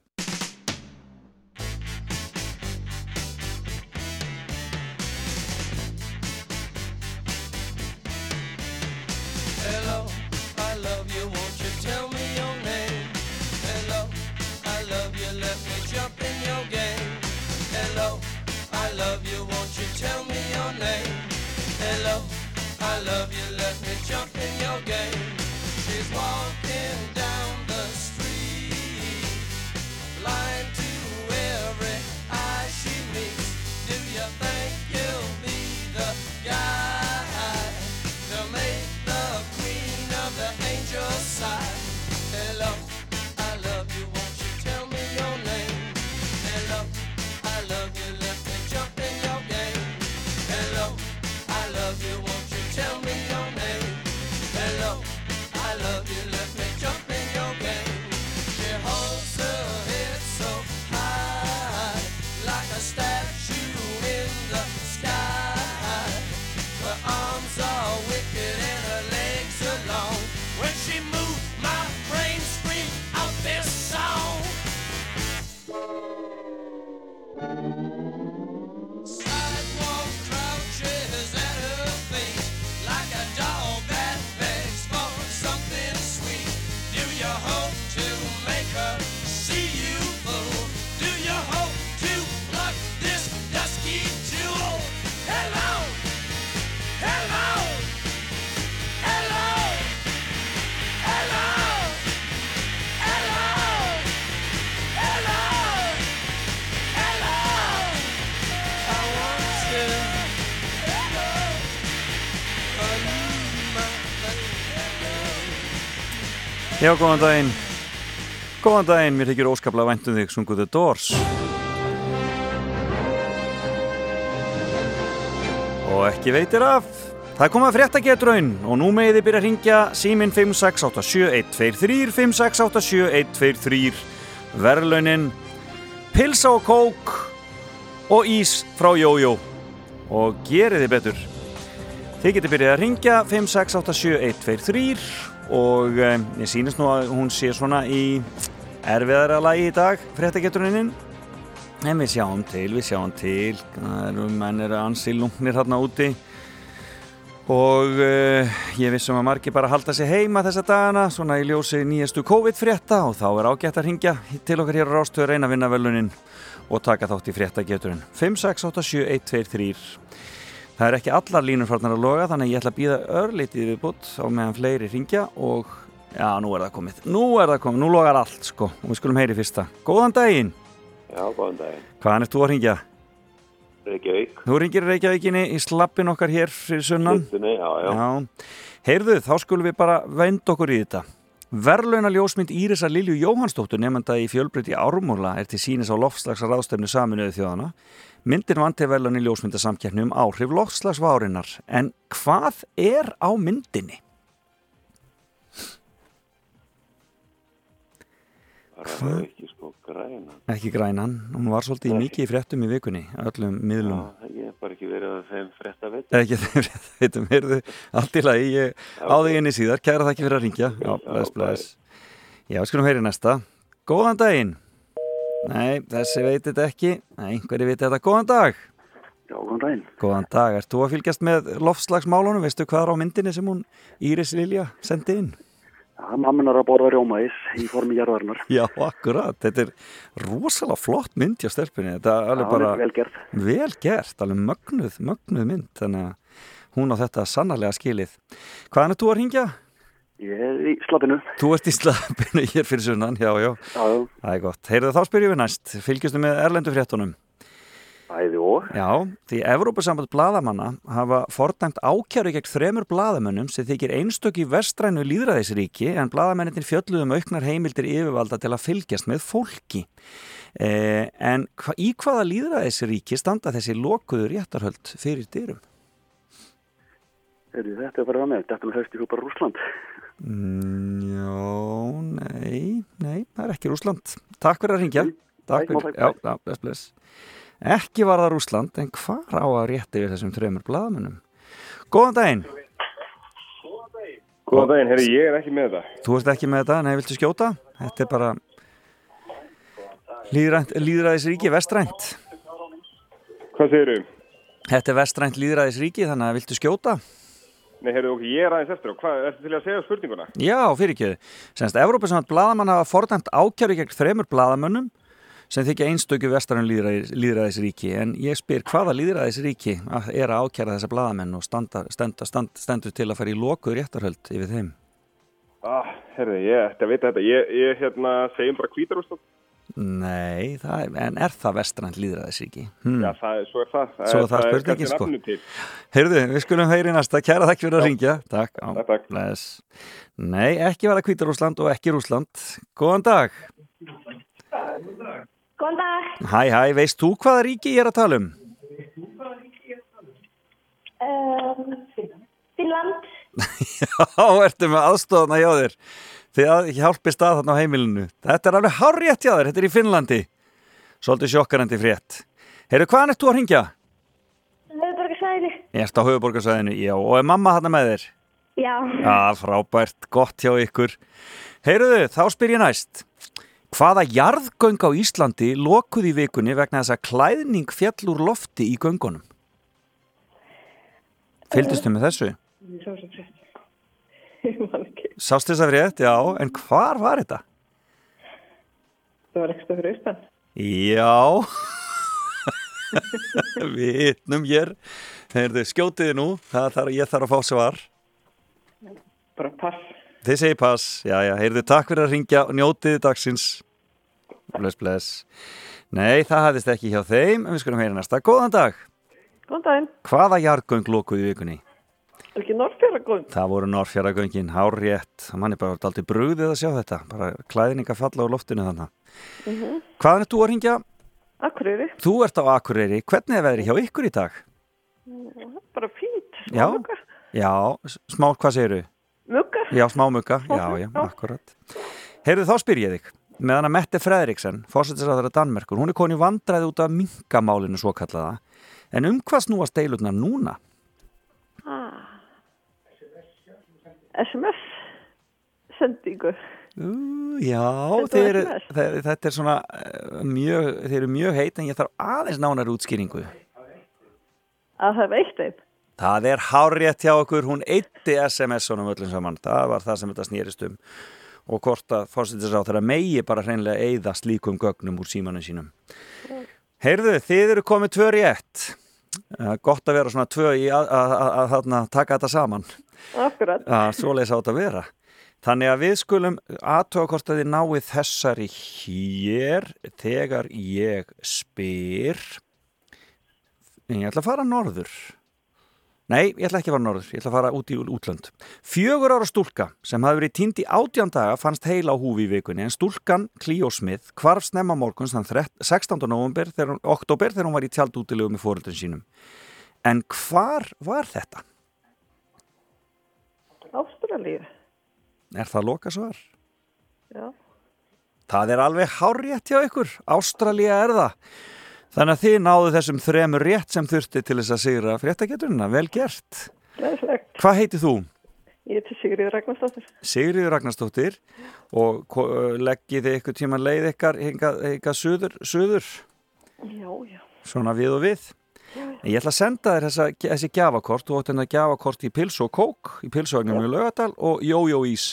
Já, góðan daginn. Góðan daginn, mér tekir óskaplega væntum þig sunguðu Dors Og ekki veitir af. Það kom að frétta getraun og nú meði byrja að ringja símin 5687123 5687123 Verðlaunin Pilsa og kók og ís frá Jójó. Og gerið þið betur. Þið getur byrjað að ringja 5687123 og um, ég sýnist nú að hún sé svona í erfiðara lagi í dag fréttageturinnin en við sjáum til, við sjáum til. Það eru menn eru ansi lungnir hérna úti. Og uh, ég vissum að margir bara halda sig heima þessa dagana svona í ljósi nýjastu COVID-frétta. Og þá er ágætt að ringja til okkar hér á Rástöður reyna að vinna velunin og taka þátt í fréttageturinn. 5687123 Það er ekki allar línur farnar að loga þannig ég ætla að býða örlítið viðbútt á meðan fleiri ringja og já, nú er það komið. Nú er það komið, nú logar allt sko og við skulum heyri fyrsta. Góðan daginn! Já, góðan daginn. Hvaðan ert þú að ringja? Reykjavík. Þú ringir Reykjavíkinni í slappin okkar hér fyrir sunnan. Hlutunni, já, já. Já. Heyrðu, þá skulum við bara vend okkur í þetta. Verlauna ljósmynd Írisa Lilju Jóhannsdóttur nefnda í fjölbreytti Ármúla er til sínis á loftslagsar ráðstefnu saminuðu þjóðana. Myndin vann til verlaun í ljósmyndasamkeppni um áhrif loftslagsvárinnar. En hvað er á myndinni? Það er það ekki sko græna. Ekki grænan, hún var svolítið Nei. mikið í fréttum í vikunni, öllum miðlum. Já, ég hef bara ekki verið að þeim frétta veit. Ekki þeim frétt, veitum, heyrðu, allt í lagi, ég á þig inn í síðar, kæra þakki fyrir að ringja. Já, bless, bless. Já, skulum heyri næsta. Góðan daginn. Nei, þessi veit þetta ekki. Nei, hverju veit þetta? Góðan dag. Já, góðan daginn. Góðan dag. Ert þú að fylgjast með loftslagsmálunum? Veistu hvað er á myndinni sem hún Íris Lilja sendi inn? Já, mammin er að borða rjómaís í formi jarðarinnar. Já, akkurat. Þetta er rosalega flott mynd hjá stelpunni. Þetta er Já, alveg bara vel gert. vel gert, alveg mögnuð, mögnuð mynd. Þannig að hún á þetta sannarlega skilið. Hvaðan er þú að ringja? Ég er í slappinu. Þú ert í slappinu hér fyrir sunnan, já, já. Já, Það er gott. Heyrðu þá spyrjum við næst. Fylgjustu með erlendu fréttunum? bæði og. Já, því Evrópusamband bladamanna hafa fordæmt ákjæru gegn þremur bladamönnum sem þykir einstök í vestrænu líðræðisríki en bladamennin fjölluðum auknar heimildir yfirvalda til að fylgjast með fólki. Eh, en hva, í hvaða líðræðisríki standa þessi lokuðu réttarhöld fyrir dyrum? Þetta er bara að með. Þetta er höfst í húpar Rúsland. Mm, já, nei, nei, það er ekki Rúsland. Takk fyrir að ringja. Takk fyrir, já, já, bless, bless. Ekki var það Rúsland, en hvar á að rétti við þessum þremur bladamönnum? Góðan daginn. Góðan daginn, herri, ég er ekki með þetta. Þú ert ekki með þetta, nei, viltu skjóta? Þetta er bara líðræðisríki, vestrænt. Hvað segirðu? Þetta er vestrænt líðræðisríki, þannig að viltu skjóta? Nei, herri, ok, ég er aðeins eftir og hvað, ertu til að segja spurninguna? Já, fyrir ekki. Semst, Evrópusamand bladamann hafa fordæmt ákjæru gegn þremur bladamönnum sem þykja einstöku líðræðis, líðræðisríki en ég spyr hvaða líðræðisríki er að ákjæra þessa bladamenn og standa, standa, stand, stendur til að fara í lokuð réttarhöld yfir þeim. Ah, herri, ég ætti að vita þetta. Ég, ég hérna, segjum bara hvítarúsland. Nei, það er, en er það vestrænt líðræðisríki? Hmm. Já, það, er- svo er það. Svo er það er spurningin, kannski sko. Heyrðu, við skulum heyri næsta. Kæra þakk fyrir að ringja. Takk. á, Takk, takk. Bless. Nei, ekki var það Hvítarúsland og ekki Rúsland. Góðan dag. Góðan dag. Hæ, hæ, veist þú hvaða ríki ég er að tala um? Um, Finnland. Já, ertu með aðstofna hjá þér. Þið að hjálpi stað þarna á heimilinu. Þetta er alveg hárrétt hjá þér, þetta er í Finnlandi. Svolítið sjokkarandi frétt. Heyrðu, hvaðan ert þú að ringja? Höfuborgarsvæðinu. Ég ert á höfuborgarsæðinu, já, og er mamma þarna með þér? Já. Já, frábært, gott hjá ykkur. Heyruðu, þá spyr ég næst. Hvaða jarðgöng á Íslandi lokuð í vikunni vegna þess að klæðning fjall úr lofti í göngunum? Fylgdistu með þessu? Svo sem frétt. Ég man ekki. Sást þess að frétt, já, en hvar var þetta? Það var eitthvað fyrir austan. Já, vitnum hér. Heyrðu, skjótiði nú, þarf, ég þarf að fá svar. Bara pass. Þið segir pass, já, já, heyrðu, takk fyrir að ringja og njótiði dagsins. Bless, bless. Nei, það hafðist ekki hjá þeim, en við skulum heyra næsta. Góðan dag. Góðan daginn. Hvaða jargöng lokuð í vikunni? Ekki Norrfjörðagöng. Það voru Norrfjörðagöngin, hárrétt. Mann er bara aldrei brugðið að sjá þetta. Bara klæðninga falla á loftinu þannig. Mm Hvaðan er þú að ringja? Akureyri. Þú ert á Akureyri. Hvernig er veðri hjá ykkur í dag? Mm, Bara fínt. Já, Mugga. já, smá, hvað segiru? Mugga. Já, smá mugga, já, já, akkurat. Heyrðu, þá spyr ég þig. Með hana Mette Fredriksen, fórsetisræðara Danmerkur, hún er koni vandræði út af minkamálinu svo kallaða. En um hvað snúast deilurnar núna? Ah. SMS. Sendingu. Uh, já, þeir, þeir, þetta er svona uh, mjög, þeir eru mjög heit en ég þarf aðeins nánar útskýringu. Að það veitt einn. Það er hárrétt hjá okkur, hún eitti SMS-unum öllum saman, það var það sem þetta snýrist um og hvort að fórsetisráð þeirra megi bara hreinlega eigða slíkum gögnum úr símanum sínum. Heyrðu, þið eru komið tvö rétt. Uh, gott að vera svona tvö í að, að, að, að taka þetta saman. Akkurat. að svoleiðis átt að vera þannig að við skulum aðtöga hvort að þið náið þessari hér þegar ég spyr ég ætla að fara norður nei, ég ætla ekki að fara norður ég ætla að fara út í útlönd fjögur ára stúlka sem hafi verið týnd í átján daga fannst heila á húfi í vikunni en stúlkan Cleo Smith hvarf snemma morguns þann 16. november þegar, hún- oktober þegar hún var í tjaldútilegu með fóreldrin sínum en hvar var þetta? Ástralíu. Er það loka svar? Já. Það er alveg hárrétt hjá ykkur. Ástralía er það. Þannig að þið náðu þessum þremur rétt sem þurfti til þess að sigra fréttageturina. Vel gert. Gleðislegt. Hvað heiti þú? Ég heiti Sigriður Ragnarsdóttir. Sigriður Ragnarsdóttir og ko- leggið þið ykkur tíma leið ykkar hingað, hingað suður, suður, Já, já. svona við og við. En ég ætla að senda þér þessa, þessi gjafakort, þú átt hérna gjafakort í Pils og Kók, í Pilsvagnum í Laugadal og Jójó Ís.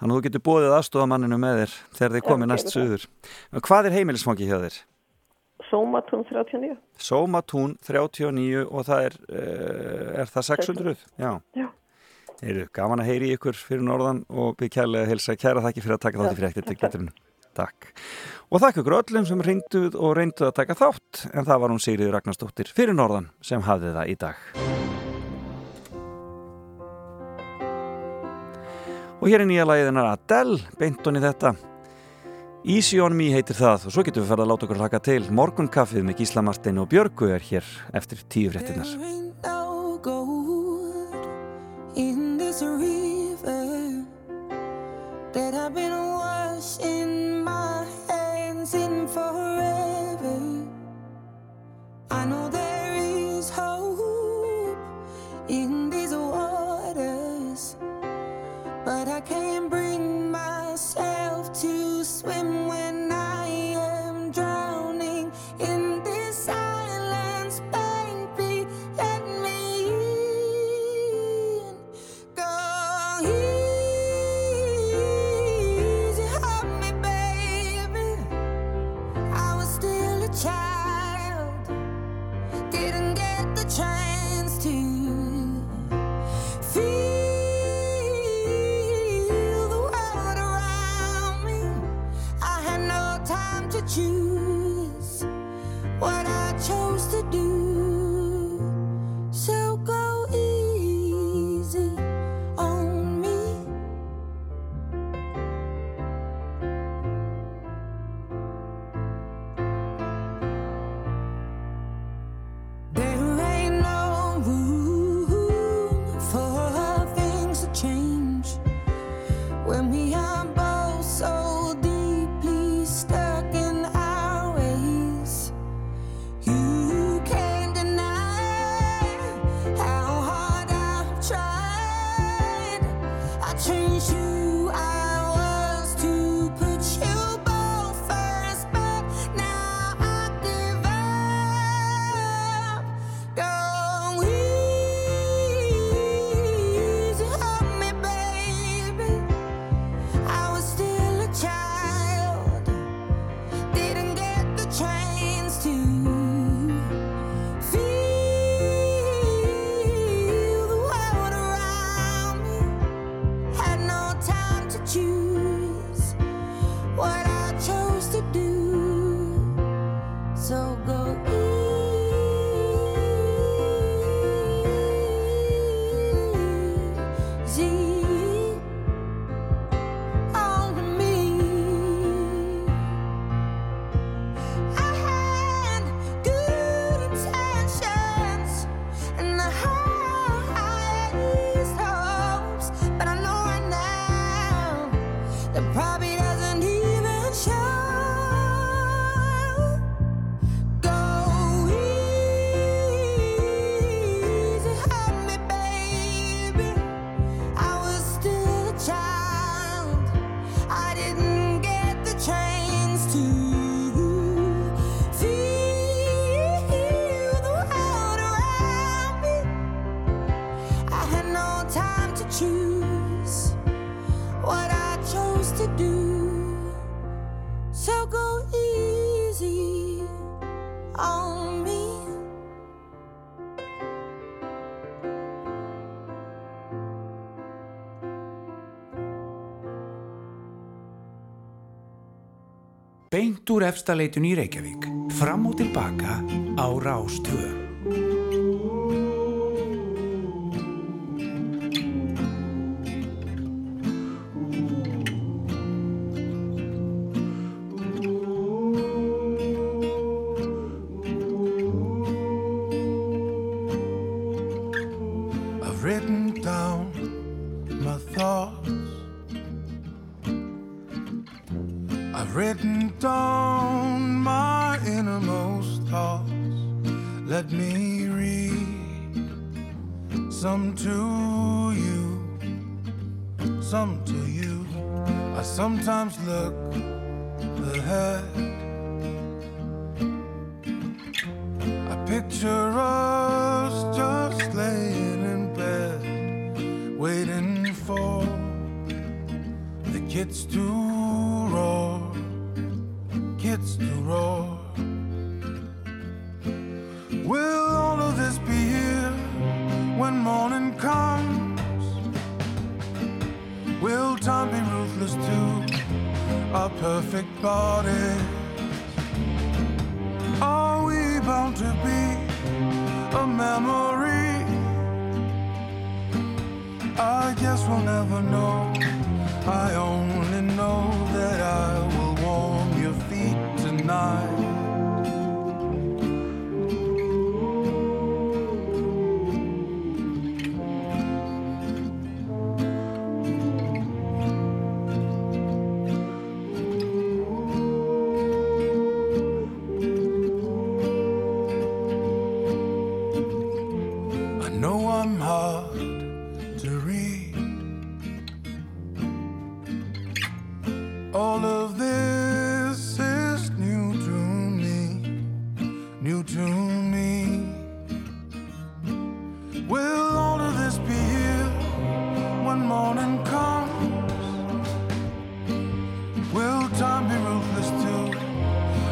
Þannig að þú getur bóðið aðstofamanninu með þér þegar þið komið næst. En Hvað er heimilisfangi hjá þér? Sómatún 39. Sómatún 39 og það er, uh, er það 600? Já. Já. Heyrðu, gaman að heyri ykkur fyrir norðan og að helsa kæra þakki fyrir að taka þátt í geturinn. Takk. Og þakk ykkur öllum sem ringduð og reynduð að taka þátt en það var hún Sigriður Ragnarsdóttir fyrir norðan sem hafði það í dag. Og hér er nýja lagiðinar Adele, beint honni þetta. Easy on me heitir það og svo getum við farið að láta okkur hlaka til. Morgunkaffið með Gísla Martin og Björgu er hér eftir tíu fréttinnar. no gold in this river that I've been washing I know there beint úr efstaleitun í Reykjavík, fram og tilbaka á Rás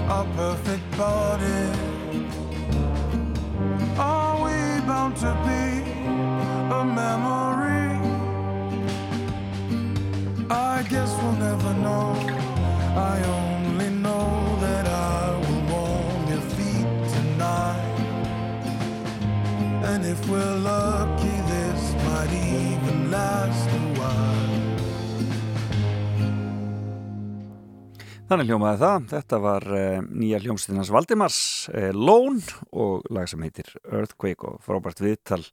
our perfect body? Are we bound to be a memory? I guess we'll never know. I only know that I will warm your feet tonight. And if we're lucky, this might even last Þannig hljómaði það. Þetta var uh, nýja hljómsveitinans Valdimars uh, Lón og lag sem heitir Earthquake og frábært viðtal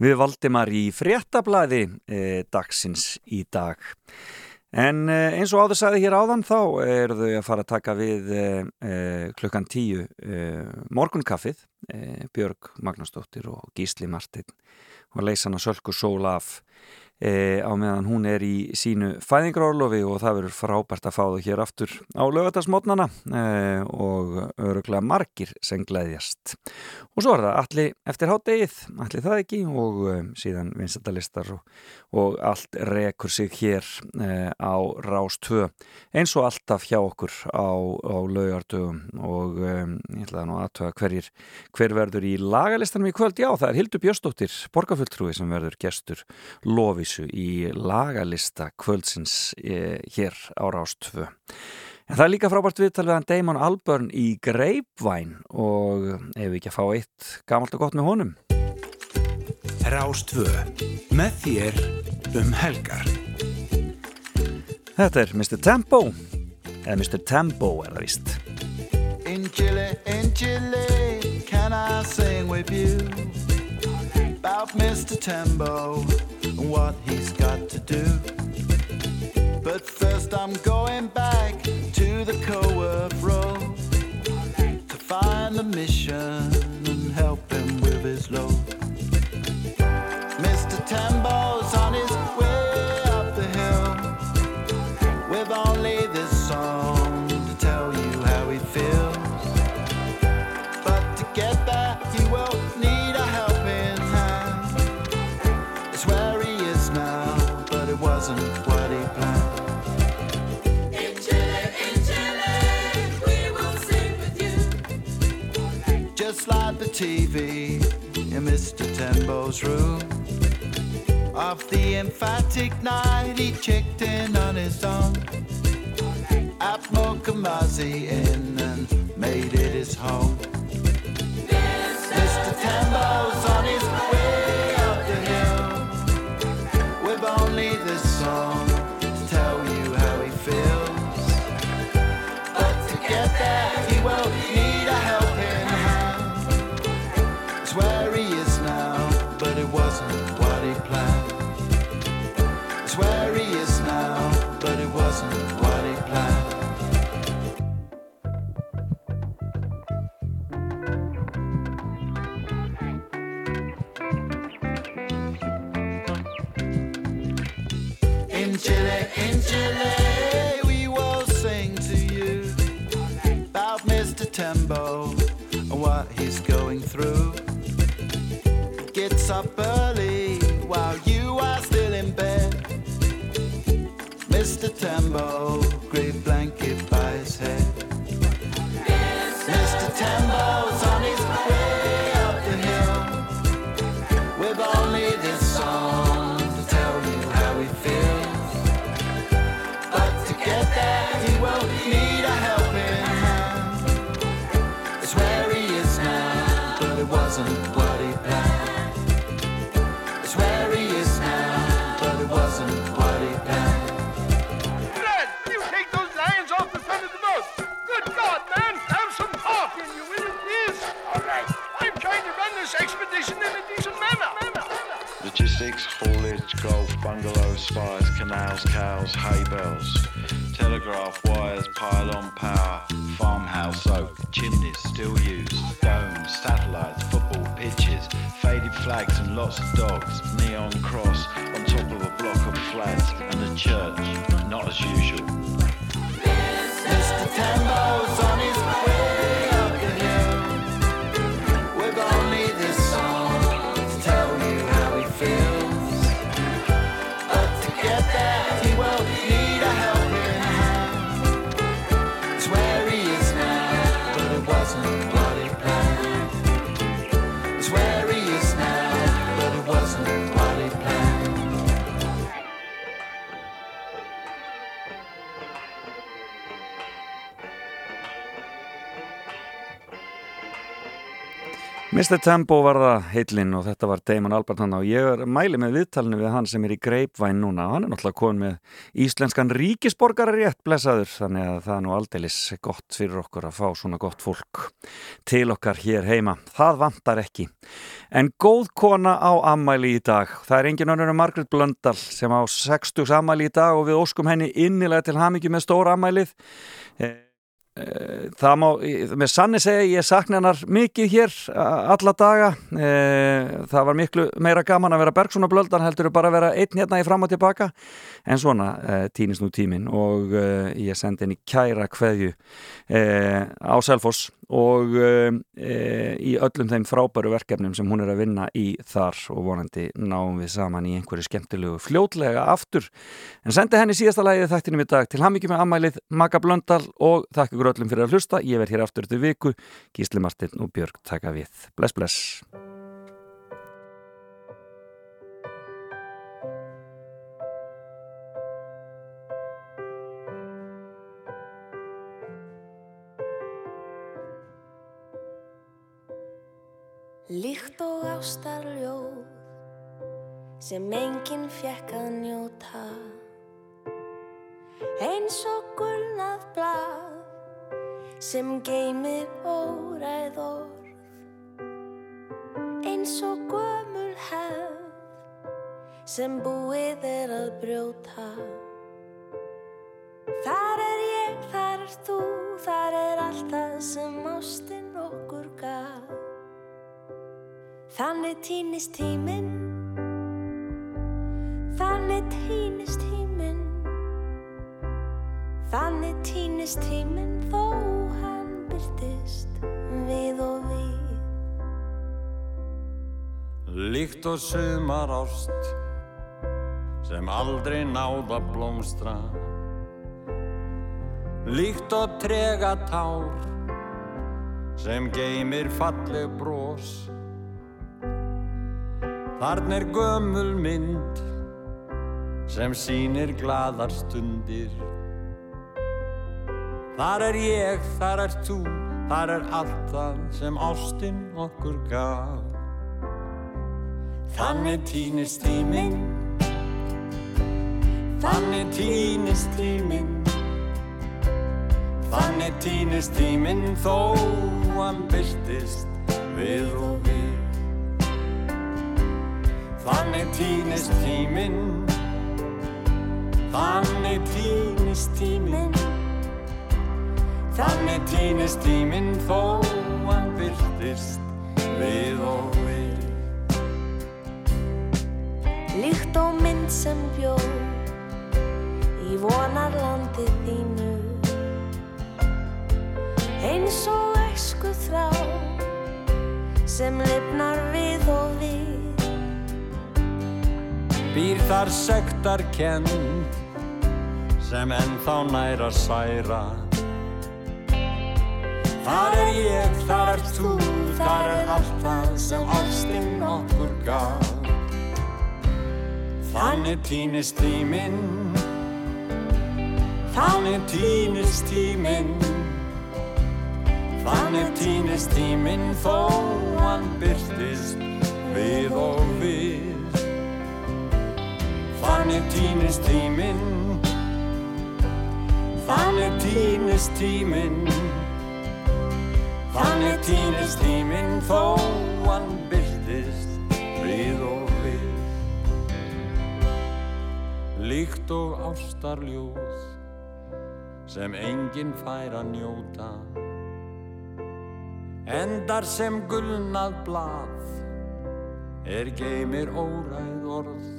við Valdimar í fréttablaði uh, dagsins í dag. En uh, eins og áður sagði hér áðan þá eru þau að fara að taka við uh, uh, klukkan tíu morgunkaffið, Björg Magnúsdóttir og Gísli Martin og leysana Sölku Sól af e, á meðan hún er í sínu fæðingrárlofi og það verður frábært að fá þau hér aftur á lögatarsmotnana e, og öruglega margir sem glæðjast. Og svo er það allir eftir háttegið, allir það ekki og e, síðan vinsendalistar og, og allt rekur sig hér e, á Rás 2 eins og alltaf hjá okkur á, á lögardögum og e, ég ætlaði nú aðtöða hverjir hver verður í lagalistanum í kvöld. Já, það er Hildur Björstóttir, borgarfulltrúi sem verður gestur lofisu í lagalista kvöldsins e, hér á Rástvö. En það er líka frábært viðtal við hann Damon Albarn í Greipvæn og ef við ekki að fá eitt gamalt og gott með honum. Rástvö, með þér um helgar. Þetta er Mr. Tempo, eða Mr. Tempo er það víst. In Chile, in Chile, can I sing with you about Mr. Tembo and what he's got to do? But first, I'm going back to the Coworth Road to find the mission and help him with his load. Mr. Tembo's TV in Mr. Tembo's room. Of the emphatic night, he checked in on his own. Atmokamazi in and made it his home. Mr. Tambo's on his Mr. Tempo var það heillin og þetta var Damon Albert hann og ég er mæli með viðtalinu við hann sem er í greipvæn núna. Hann er náttúrulega komin með íslenskan ríkisborgara rétt blessaður. Þannig að það er nú aldeilis gott fyrir okkur að fá svona gott fólk til okkar hér heima. Það vantar ekki. En góð kona á ammæli í dag. Það er engin önnur en Margret Blöndal sem á 60 ammæli í dag og við óskum henni innilega til hamingi með stóra ammælið Eh, Það má, með sanni segja, ég sakna hennar mikið hér alla daga. Eh, Það var miklu meira gaman að vera Bergsson og Blöldan heldur bara að vera einn hérna í fram og tilbaka. En svona eh, týnist nú tíminn og eh, ég sendi henni kæra kveðju eh, á Selfoss og í öllum þeim frábæru verkefnum sem hún er að vinna í þar og vonandi náum við saman í einhverju skemmtilegu fljótlega aftur. En sendi henni síðasta lagið þættinum í dag til hamingi með ammælið Magga Blöndal og þakka ykkur öllum fyrir að hlusta. Ég verð hér aftur til viku. Gísli Martin og Björg taka við. Bless, bless. Líkt og ástarljóð sem enginn fjekk að njóta. Eins og gulnað blað sem geymir óræð orð. Eins og gömul hefð sem búið er að brjóta. Þar er ég, þar er þú, þar er allt það sem ástin Þannig týnist tíminn. Þannig týnist tíminn. Þannig týnist tíminn þó hann byrtist við og við. Líkt og sumar ást sem aldrei náða blómstra. Líkt og trega tár sem geymir falleg brós Þarna er gömul mynd sem sýnir gladar stundir Þar er ég, þar er þú, þar er allt það sem ástin okkur gaf. Þannig týnist tíminn, þannig týnist tíminn, þannig týnist tíminn þó hann byrtist við og við. Þannig týnist tíminn, þannig týnist tíminn, þannig týnist tíminn þó hann byrtist við og við. Líkt og mynd sem bjó í vonarlandi þínu. Eins og æsku þrá sem lifnar við og við Býr þar sektar kend sem ennþá nær að særa. Þar er ég, þar er þú, þar er allt það sem ástin okkur gaf. Þannig týnist tíminn, þannig týnist tíminn, þannig týnist tíminn þó hann byrtist við og við. Þannig týnist tíminn, þannig týnist tíminn, þannig týnist tíminn þó hann byrtist við og við. Líkt og ástarljóð sem enginn fær að njóta, endar sem gulnað blað er geymir óræð orð